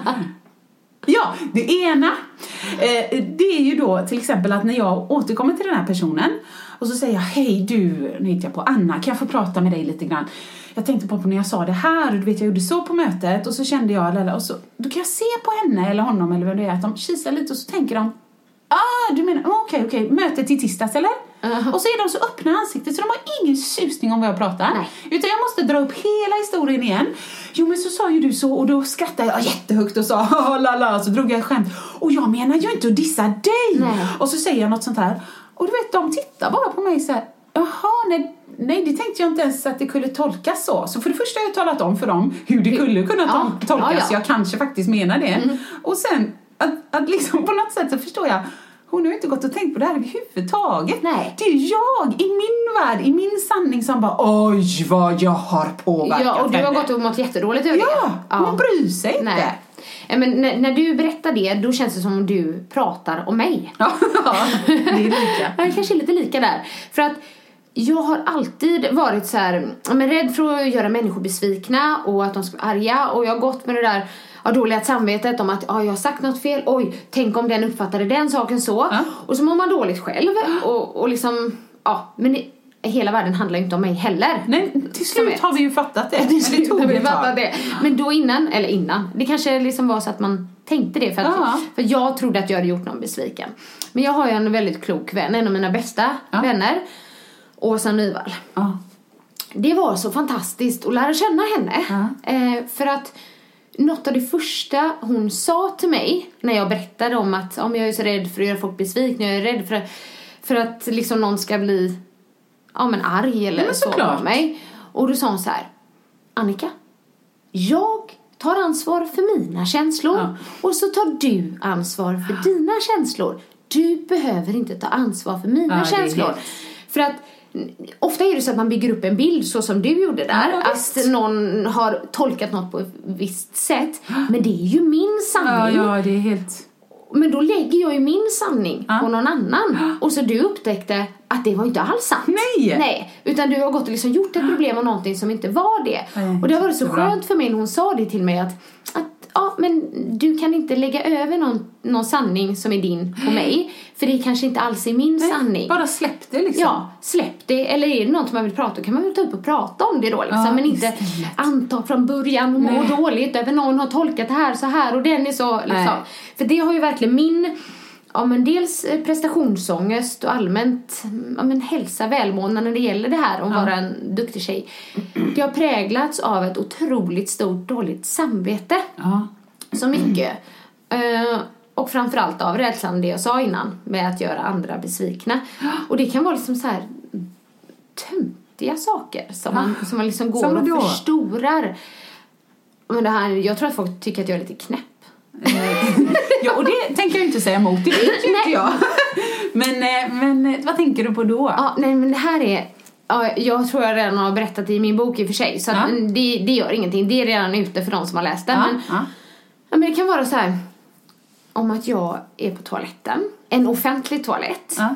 Ja, det ena eh, det är ju då till exempel att när jag återkommer till den här personen och så säger jag hej du, nu heter jag på Anna, kan jag få prata med dig lite grann? Jag tänkte på när jag sa det här och du vet jag gjorde så på mötet och så kände jag och så då kan jag se på henne eller honom eller vem det är att de kisar lite och så tänker de ah du menar, okej okej, mötet i tisdags eller? Och så är de så öppna i ansiktet så de har ingen susning om vad jag pratar. Nej. Utan jag måste dra upp hela historien igen. Jo men så sa ju du så och då skrattade jag jättehögt och sa la la så drog jag ett skämt. Och jag menar ju inte att dissa dig. Nej. Och så säger jag något sånt här. Och du vet de tittar bara på mig så här. Jaha, nej, nej det tänkte jag inte ens att det kunde tolkas så. Så för det första har jag talat om för dem hur det skulle kunna Ja, tol- tolkas. ja, ja. Jag kanske faktiskt menar det. Och sen att, att liksom på något sätt så förstår jag hon har ju inte gått och tänkt på det här överhuvudtaget. Nej. Det är jag i min värld, i min sanning som bara oj vad jag har påverkat Ja, och du har henne." gått och mått jättedåligt över Ja, det. hon bryr sig inte. Nej. Ja, Men när, när du berättar det, då känns det som om du pratar om mig. Ja, det är lika. Ja, det kanske är lite lika där. För att jag har alltid varit så här, ja, men rädd för att göra människor besvikna och att de ska vara arga. Och jag har gått med det där ja, dåliga samvetet om att ja, jag har sagt något fel. Oj, tänk om den uppfattade den saken så. Ja. Och så mår man dåligt själv. Och, och liksom, ja, men hela världen handlar ju inte om mig heller. Nej, till slut har vi ju fattat det. Till slut har vi fattat det. Men då innan, eller innan, det kanske liksom var så att man tänkte det för, att, Ja. för jag trodde att jag hade gjort någon besviken. Men jag har ju en väldigt klok vän, en av mina bästa Ja. vänner, Åsa Nyvall. Ja. Det var så fantastiskt att lära känna henne. Eh, för att något av det första hon sa till mig när jag berättade om att om jag är så rädd för att göra folk besvikna, jag är rädd för, för att liksom någon ska bli ja, men arg eller men så på mig. Och då sa hon så här, Annika, jag tar ansvar för mina känslor Ja. och så tar du ansvar för dina känslor. Du behöver inte ta ansvar för mina Ja, känslor. För att ofta är det så att man bygger upp en bild så som du gjorde där. Ja, att någon har tolkat något på ett visst sätt. Men det är ju min Ja, sanning. ja, det är helt... Men då lägger jag ju min sanning Ja. på någon annan. Och så du upptäckte att det var inte alls sant. Nej! Nej, utan du har gått och liksom gjort ett problem av någonting som inte var det. Nej, och det har varit så skönt för mig när hon sa det till mig att, att ja, men du kan inte lägga över någon, någon sanning som är din på mig. För det kanske inte alls är min sanning. Bara släpp det liksom. Ja, släpp det. Eller är det något man vill prata om kan man väl ta upp och prata om det då liksom. Ja, men inte istället. anta från början och må Nej. dåligt över någon har tolkat det här så här och den är så liksom. Nej. För det har ju verkligen min Ja men dels eh, prestationsångest och allmänt ja, men hälsa, välmående när det gäller det här om att vara en duktig tjej. Det har präglats av ett otroligt stort dåligt samvete. Ja. Så mycket. Eh, och framförallt av rädslan det jag sa innan med att göra andra besvikna. Och det kan vara liksom så här töntiga saker som man, som man liksom går Som och förstorar. Men det här, jag tror att folk tycker att jag är lite knäpp. ja, och det tänker jag inte säga emot. Det vet ju inte jag. Men, eh, men eh, vad tänker du på då? Ja, nej men det här är Ja, jag tror jag redan har berättat det i min bok i och för sig. Så Ja. det, det gör ingenting. Det är redan ute för de som har läst den. Ja, Men, ja, men det kan vara så här. Om att jag är på toaletten. En offentlig toalett. Ja.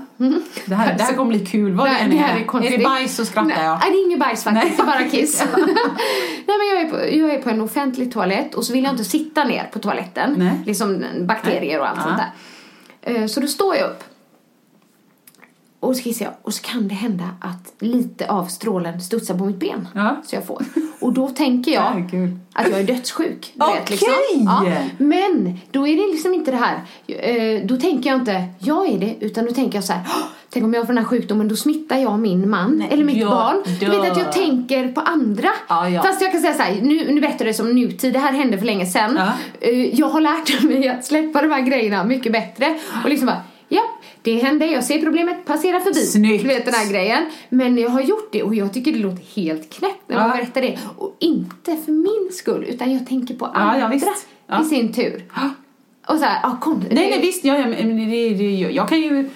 Det, här, det här kommer bli kul. Vad det, Nej, det är. här är är det bajs så skrattar jag. Nej, det är inget bajs faktiskt. Det är bara kiss. Nej, men jag är, på, jag är på en offentlig toalett och så vill jag inte sitta ner på toaletten. Nej. Liksom bakterier och allt Ja. sånt där. Eh, Så då står jag upp. Och så kissar jag. Och så kan det hända att lite av strålen studsar på mitt ben. Ja. Så jag får. Och då tänker jag att jag är dödssjuk. du vet, Okej! Ja. Men då är det liksom inte det här. Eh, Då tänker jag inte, jag är det. Utan då tänker jag så här. "Åh, Tänk om jag får den här sjukdomen, då smittar jag min man Nej, eller mitt barn. Du vet att jag tänker på andra. Ja, ja. Fast jag kan säga så här, nu, nu berättar jag det som nutid, det här hände för länge sedan. Ja. Eh, Jag har lärt mig att släppa de här grejerna mycket bättre. Och liksom bara, det hände, jag ser problemet, passera förbi. Snyggt. Du vet den här grejen. Men jag har gjort det och jag tycker det låter helt knäppt när man Ja. berättar det. Och inte för min skull, utan jag tänker på andra ja. Ja. i sin tur. Och så här, ja kom. Nej, nej visst, ja, ja, men det, det, jag kan ju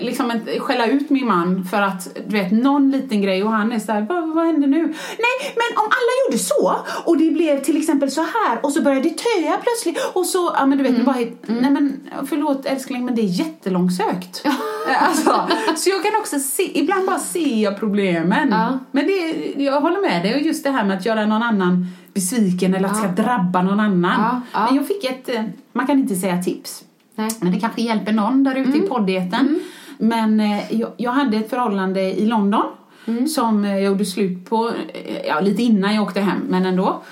liksom inte skälla ut min man för att du vet någon liten grej och han är så här, vad, vad händer nu? Nej, men om alla gjorde så och det blev till exempel så här och så började det töa plötsligt och så, ja men du vet, det bara, nej men förlåt älskling men det är jättelångsökt. alltså, så jag kan också se, ibland bara ser jag problemen. Ja. Men det, jag håller med dig och just det här med att göra någon annan besviken eller att det ska drabba någon annan. Ja, ja. Men jag fick ett, eh, man kan inte säga tips. Nej. Men det kanske hjälper någon där ute i poddeten. Men eh, jag, jag hade ett förhållande i London som eh, jag gjorde slut på eh, ja, lite innan jag åkte hem, men ändå.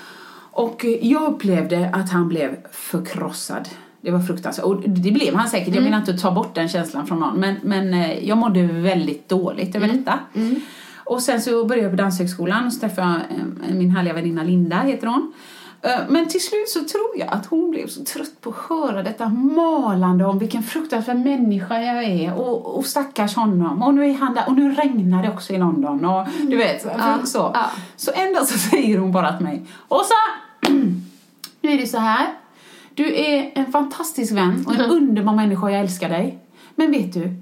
Och jag upplevde att han blev förkrossad. Det var fruktansvärt. Och det blev han säkert. Jag menar inte att ta bort den känslan från någon. Men, men eh, jag mådde väldigt dåligt över detta. Och sen så började jag på Danshögskolan och så träffade jag min härliga väninna Linda, heter hon. Eh, Men till slut så tror jag att hon blev så trött på att höra detta malande om vilken fruktansvärd människa jag är och, och stackars honom och nu är han där och nu regnar det också i London och du vet så. ja. Så en dag så säger hon bara till mig Åsa, nu är det så här. Du är en fantastisk vän och en underbar människa och jag älskar dig. Men vet du,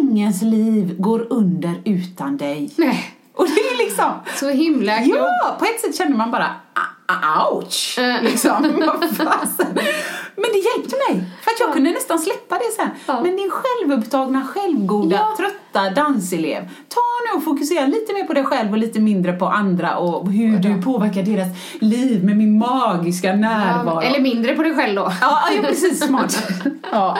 ingens liv går under utan dig. Nej. Och det är liksom... Så himla klokt. Ja, på ett sätt känner man bara "Ah, ah, ouch! Eh. Liksom. Men det hjälpte mig, för att jag kunde nästan släppa det sen. Ja. Men din självupptagna, självgoda, Ja. trötta danselev, ta nu och fokusera lite mer på dig själv och lite mindre på andra och hur du påverkar deras liv med min magiska närvaro. Eller mindre på dig själv då. Ja, ja precis. Smart. ja.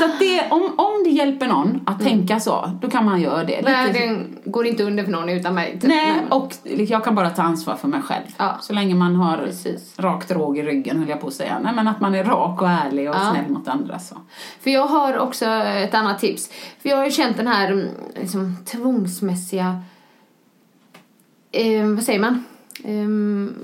Så det, om, om det hjälper någon att tänka så, då kan man göra det. Nej, Lite- den går inte under för någon utan mig. typ. Nej, och jag kan bara ta ansvar för mig själv. Ja. Så länge man har Precis. rakt råg i ryggen, höll jag på att säga. Nej, men att man är rak och ärlig och Ja. snäll mot andra. Så. För jag har också ett annat tips. För jag har ju känt den här mm, liksom, tvångsmässiga... Eh, vad säger man? Ehm,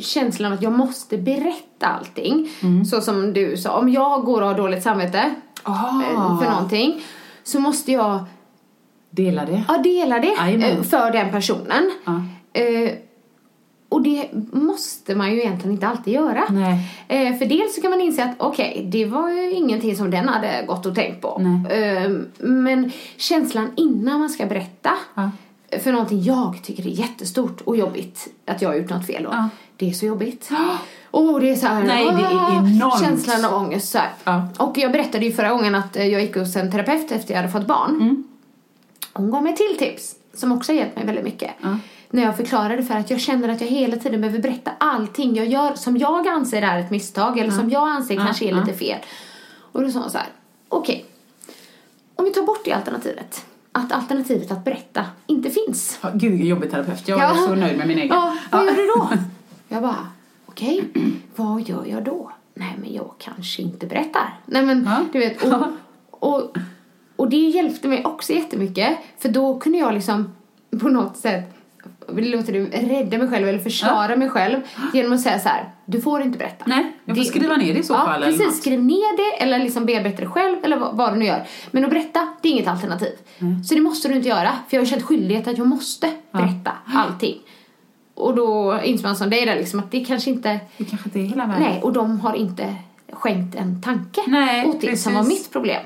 känslan av att jag måste berätta allting. Mm. Så som du sa, om jag går och har dåligt samvete Ah. eh, för någonting så måste jag Dela det. ja, dela det eh, för den personen. Ja. Eh, och det måste man ju egentligen inte alltid göra. Eh, för dels så kan man inse att okej, det var ju ingenting som den hade gått och tänkt på. Eh, men känslan innan man ska berätta Ja. För någonting jag tycker är jättestort och jobbigt att jag har gjort något fel då. Ja. Det är så jobbigt. Och det är så här, Nej, det är ah, enormt. Känslan av ångest så. Ja. Och jag berättade ju förra gången att eh, jag gick hos en terapeut efter jag hade fått barn. Mm. Hon gav mig till tips som också har hjälpt mig väldigt mycket. När jag förklarade för att jag känner att jag hela tiden behöver berätta allting jag gör som jag anser är ett misstag eller som jag anser kanske är lite fel. Och då sa hon så här, okej, om vi tar bort det alternativet, att alternativet att berätta inte finns. Ja, Gud, jobbig terapeut. Jag är Ja. så nöjd med min egen. Ja, vad Ja. gör du då? Jag bara, okej, vad gör jag då? Nej, men jag kanske inte berättar. Nej, men Ja. du vet, och, och, och det hjälpte mig också jättemycket. För då kunde jag liksom på något sätt låter det, rädda mig själv eller försvara mig själv genom att säga så här, du får inte berätta. Nej, jag får skriva ner det i så ja, fall eller precis. Skriv ner det eller liksom bearbeta det själv eller vad, vad du nu gör. Men att berätta, det är inget alternativ. Så det måste du inte göra. För jag har känt skyldighet att jag måste berätta allting. Och då inser man som dig där liksom att det kanske inte, Det kanske inte är hela världen. nej, och de har inte skänkt en tanke Nej, åt det som var mitt problem.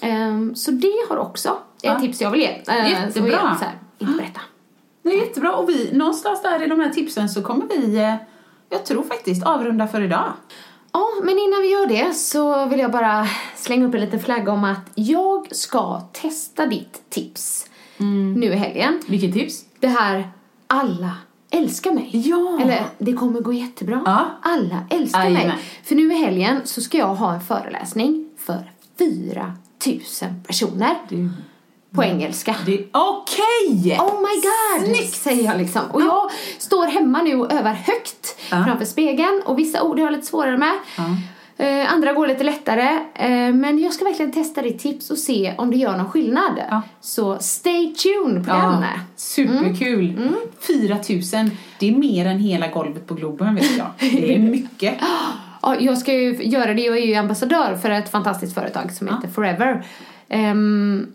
Ehm, så det har också ett Ja. tips jag vill ge. Uh, Jättebra. Så här, inte berätta. Det är jättebra. Och vi, någonstans där i de här tipsen så kommer vi, eh, jag tror faktiskt, avrunda för idag. Ja, men innan vi gör det så vill jag bara slänga upp en liten flagga om att jag ska testa ditt tips nu i helgen. Vilket tips? Det här alla älskar mig. Ja. Eller det kommer gå jättebra. Ja. Alla älskar mig. Jajamän. För nu i helgen så ska jag ha en föreläsning för 4 000 personer på engelska. Det- Okej! Oh my god! Snyggt! Säger jag liksom. Och jag står hemma nu och övar högt Ja. framför spegeln och vissa ord har jag lite svårare med. Eh, andra går lite lättare. Eh, men jag ska verkligen testa ditt tips och se om det gör någon skillnad. Så stay tuned på den. superkul. 4 000, det är mer än hela golvet på Globen vet jag. Det är mycket. Ja, jag ska ju göra det. Jag är ju ambassadör för ett fantastiskt företag som heter Forever. Ehm,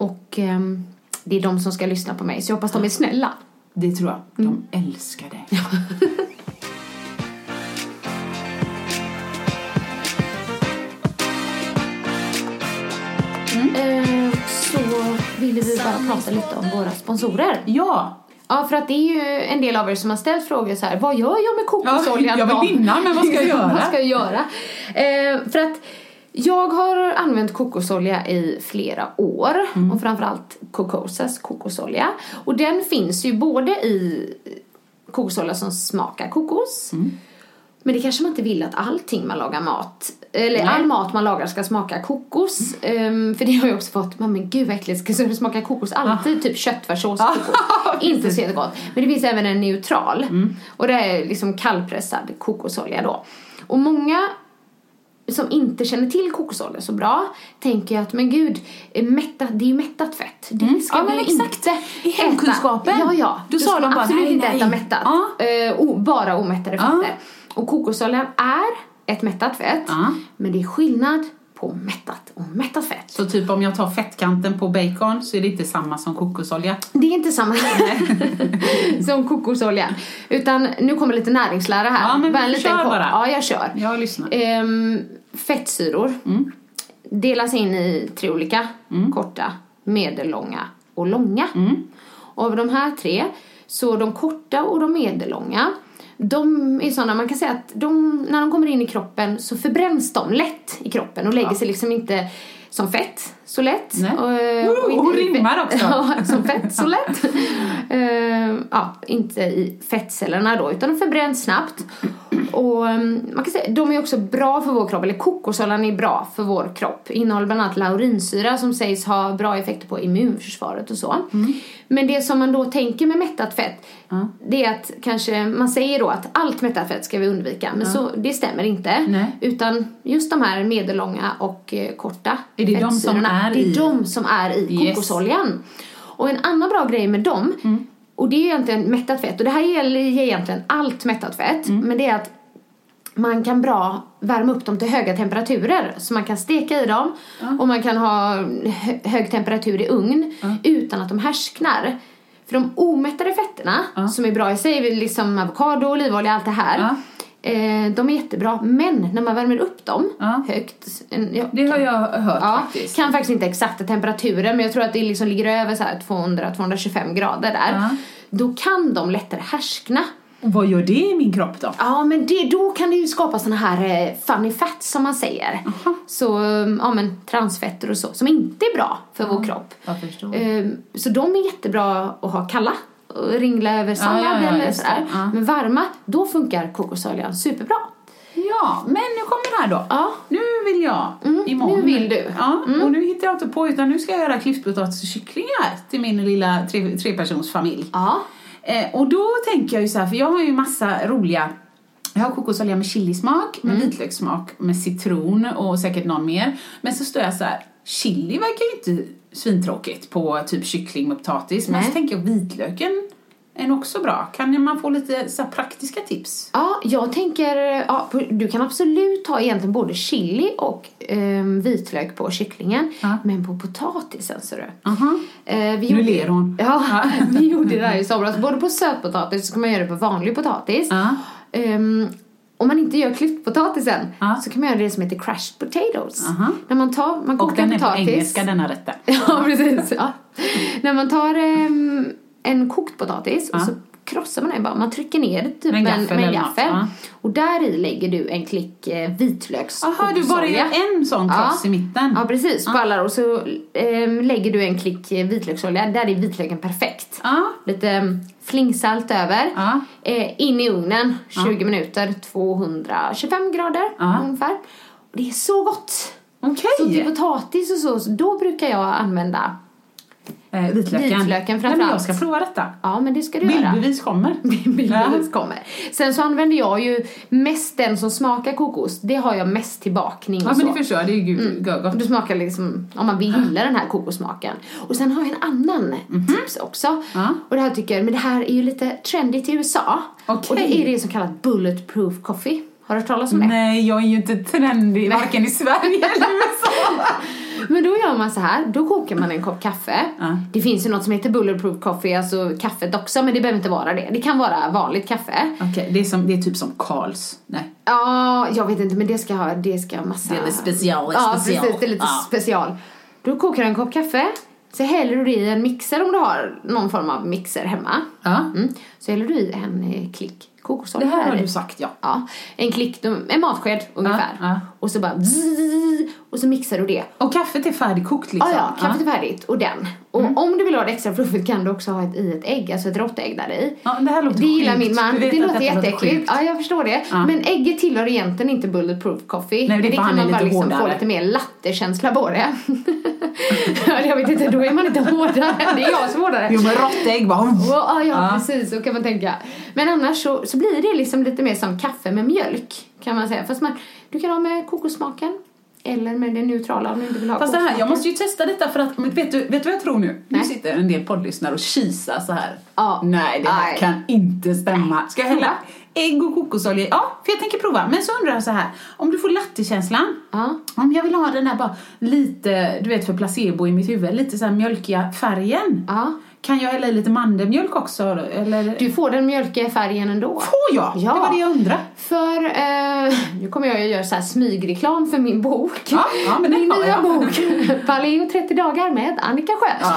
och ehm, det är de som ska lyssna på mig. Så jag hoppas de är snälla. Det tror jag. De älskar dig. Ehm, så ville vi bara prata lite om våra sponsorer. Ja, Ja, för att det är ju en del av er som har ställt frågor så här, vad gör jag med kokosoljan Ja, jag vill vinna, men vad ska jag göra? vad ska jag göra? Eh, för att jag har använt kokosolja i flera år Mm. och framförallt Cocosas kokosolja. Och den finns ju både i kokosolja som smakar kokos Mm. men det kanske man inte vill att allting man lagar mat, eller all mat man lagar ska smaka kokos. Ehm, för det har jag också fått, "Men men gud vad äckligt, ska det smaka kokos alltid? Typ köttfärssås kokos. inte så jättegott. Men det finns även en neutral. Och det är liksom kallpressad kokosolja då. Och många som inte känner till kokosolja så bra tänker jag att men gud, eh, mättat, det är ju mättat fett. Det ska Ja, vi men ju exakt. inte I äta. hemkunskapen. Ja, ja. Då Du sa de bara, absolut nej, inte nej. äta mättat. Ja. O, bara omättade Ja. fetter. Och kokosoljan är ett mättat fett. Ja. Men det är skillnad på mättat och mättat fett. Så typ om jag tar fettkanten på bacon så är det inte samma som kokosolja. Det är inte samma som kokosolja. Utan nu kommer lite näringslära här. Ja, men Bara kör kort- bara. Ja, jag kör. Jag lyssnar. Ehm, fettsyror Mm. delas in i tre olika. Korta, medellånga och långa. Mm. Och av de här tre, så de korta och de medellånga, de är sådana, man kan säga att de, när de kommer in i kroppen så förbränns de lätt i kroppen och lägger sig liksom inte som fett så lätt. Och, Oh, hon rimmar också. Ja, som fett så lätt. Ehm, ja, inte i fettcellerna då, utan de förbränns snabbt. Och ehm, man kan säga, de är också bra för vår kropp, eller kokosoljan är bra för vår kropp. Innehåller bland annat laurinsyra som sägs ha bra effekter på immunförsvaret och så. Men det som man då tänker med mättat fett, det är att kanske, man säger då att allt mättat fett ska vi undvika, men så, det stämmer inte. Nej. Utan just de här medellånga och eh, korta Är det de som fettsyrorna, är det är i- de som är i Yes. kokosoljan. Och en annan bra grej med dem, och det är egentligen mättat fett, och det här gäller egentligen allt mättat fett, men det är att man kan bra värma upp dem till höga temperaturer. Så man kan steka i dem och man kan ha hö- hög temperatur i ugn utan att de härsknar. För de omättade fetterna, som är bra i sig, liksom avokado, olivolja, allt det här. Ja. Eh, de är jättebra, men när man värmer upp dem Ja. högt. Ja, Det har jag hört Ja, faktiskt. kan faktiskt inte exakta temperaturen men jag tror att det liksom ligger över så här 200-225 grader där. Ja. Då kan de lättare härskna. Och vad gör det i min kropp då? Ja men det, då kan det ju skapa såna här eh, funny fats som man säger. Så, um, ja men transfetter och så som inte är bra för vår kropp. Jag förstår. Ehm, Så de är jättebra att ha kalla ringla över sallad ja, ja, eller just det. sådär. Ja. Men varma, då funkar kokosoljan superbra. Ja, men nu kommer det här då. Ja. Nu vill jag Mm, imorgon. nu vill du. Mm. Ja, och nu hittar jag inte på utan nu ska jag göra klipppotatis och kycklingar till min lilla tre, trepersonsfamilj. Ja. Eh, och då tänker jag ju så här, för jag har ju massa roliga jag har kokosolja med chilismak, med Mm. vitlökssmak, med citron och säkert någon mer. Men så står jag så här, chili verkar ju inte svintråkigt på typ kyckling med potatis. Men Nej. så tänker jag vitlöken är också bra. Kan man få lite så praktiska tips? Ja, jag tänker, ja, du kan absolut ha egentligen både chili och ehm, vitlök på kycklingen. Ja. Men på potatisen ser du. Aha. Eh, vi Nu gjorde- ler hon. Ja, vi gjorde det här i somras. Både på sötpotatis så kan man göra det på vanlig potatis. Ja. Ehm, om man inte gör klyftpotatisen Ja. så kan man göra det som heter crushed potatoes. Aha. När man tar, man Och kokar den är på potatis. engelska denna rätten. Ja, precis. Ja. När man tar ehm, en kokt potatis och Ja. så krossar man den bara. Man trycker ner det typ Med en gaffel med en gaffel. ja. Och där i lägger du en klick eh, vitlökskokosolja. Jaha, du bara gör en sån kross i mitten? Ja, precis. På alla och så ehm, lägger du en klick eh, vitlöksolja. Där är vitlöken perfekt. Lite um, flingsalt över. Ja. Eh, in i ugnen 20 minuter, 225 grader Ja. ungefär. Och det är så gott! Okej. Så till potatis och så, så då brukar jag använda Eh, vitlöken. Vitlöken Nej, men framförallt. jag ska prova detta. Ja, men det ska du göra. Bildbevis kommer. Bildbevis kommer. Sen så använder jag ju mest den som smakar kokos. Det har jag mest till bakning och Ja, men det förstår jag. Det är ju mm. gott. Du smakar liksom, om man vill gilla den här kokossmaken. Och sen har jag en annan tips också. Ja. Och det här tycker jag, men det här är ju lite trendigt i USA. Okej. Och det är det som kallas bulletproof coffee. Har du hört talas om det? Nej, jag är ju inte trendig varken i Sverige eller USA. Men då gör man så här, då kokar man en kopp kaffe. Ja. Det finns ju något som heter bulletproof coffee, alltså kaffet också, men det behöver inte vara det. Det kan vara vanligt kaffe. Okej, det, är som, det är typ som Karls. Nej. Ja, jag vet inte, men det ska ha, det ska ha massa... Det är lite special, Ja, special. precis, det är lite Ja. special. Då kokar du en kopp kaffe, så häller du i en mixer om du har någon form av mixer hemma. Ja. Mm. Så häller du i en eh, klick kokosolja. Det här har du sagt, ja. Ja, en klick, en matsked ungefär. ja. Och så bara och så mixar du det. Och kaffet är färdigkokt liksom? Ja, ja, kaffet är färdigt och den. Och om du vill ha det extra fluffigt kan du också ha ett, i ett ägg, alltså ett råttägg där i. Ja, det här låter Det gillar sjukt. min man. Du vet Det att låter jätteäckligt. Ja, jag förstår det. Ja. Men ägget tillhör egentligen inte bulletproof coffee. Nej, det det kan man bara liksom få hårdare. lite mer lattekänsla på det. ja, jag vet inte, då är man inte hårdare. Det är jag som är hårdare. Jo, men råttägg bara... Ja, ja, Ja. precis, så kan man tänka. Men annars så, så blir det liksom lite mer som kaffe med mjölk, kan man säga. Fast man, Du kan ha med kokossmaken. Eller med det neutrala om du inte vill ha Fast det här, jag måste ju testa detta för att, men vet du, vet du vad jag tror nu? Nu Nej. sitter en del poddlyssnare och kisar så här. Ja. Nej, det här kan inte stämma. Ska jag hälla ägg och kokosolja? Ja, för jag tänker prova. Men så undrar jag så här, om du får lattekänslan. Ja. Om jag vill ha den där bara lite, du vet för placebo i mitt huvud, lite så här mjölkiga färgen. Ja. Kan jag hälla i lite mandelmjölk också? Eller? Du får den mjölkiga färgen ändå. Får jag? Ja. Det var det jag undrade. För, eh, nu kommer jag att göra så här smygreklam för min bok. Ja, ja, men min nya jag. bok, Paleo 30 dagar med Annika Sjö. Ja.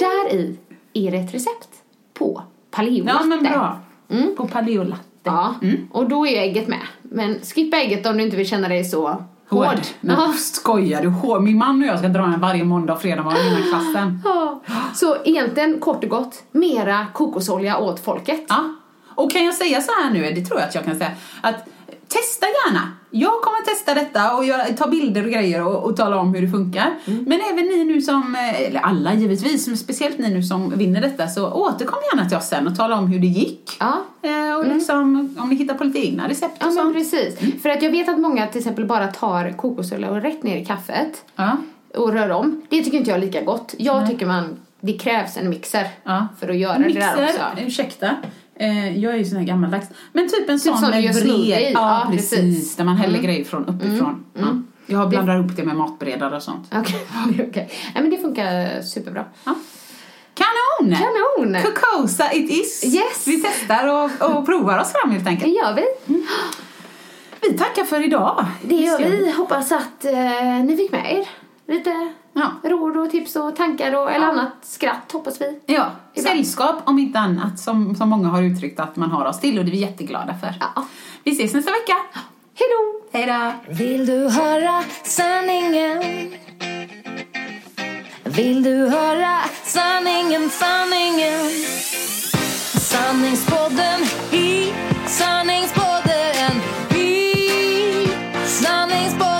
Där i är det ett recept på paleo Ja, men bra. Mm. På paleolatte. Ja, och då är ägget med. Men skippa ägget om du inte vill känna dig så hård. Hård. Ja. skojar du? Hår- Min man och jag ska dra en varje måndag och fredag morgon innan klassen. Ja. Så egentligen kort och gott, mera kokosolja åt folket. Ja. Och kan jag säga så här nu, det tror jag att jag kan säga, att testa gärna. Jag testa detta och göra, ta bilder och grejer och, och tala om hur det funkar. Mm. Men även ni nu som, eh, eller alla givetvis, men speciellt ni nu som vinner detta, så återkom gärna till oss sen och tala om hur det gick. Ja. Eh, och liksom, om ni hittar på lite egna recept Ja och men sånt. precis. För att jag vet att många till exempel bara tar kokosolja och rätt ner i kaffet Ja. och rör om. Det tycker inte jag är lika gott. Jag tycker man, det krävs en mixer Ja. för att göra det där Mixer, också. ursäkta. Eh, jag är ju sån här gammaldags. Men typ en sån sån med bred. Ja, Ja, precis. precis. Mm. Där man häller grejer från uppifrån. Ja. Jag blandar ihop det med matberedare och sånt. Okej, okej. Nej men det funkar superbra. Ja. Kanon! Kanon! Kokosa it is! Yes. Vi testar och, och provar oss fram helt Det enkelt. gör vi. Vi tackar för idag. Det gör vi. Hoppas att eh, ni fick med er lite Ja. råd och tips och tankar och, eller annat skratt hoppas vi. Ja, Ibland. sällskap om inte annat som, som många har uttryckt att man har oss till och det är vi jätteglada för. Ja. Vi ses nästa vecka. Hej då! Hej då! Vill du höra sanningen? Vill du höra sanningen, sanningen? Sanningspodden i sanningspodden i sanningspodden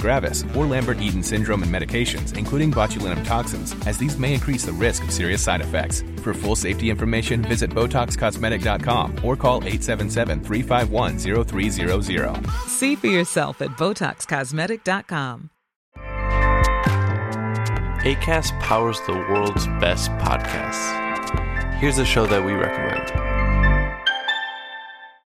gravis, or Lambert-Eaton syndrome and medications, including botulinum toxins, as these may increase the risk of serious side effects. For full safety information, visit BotoxCosmetic.com or call 877-351-0300. See for yourself at BotoxCosmetic.com. ACAST powers the world's best podcasts. Here's a show that we recommend.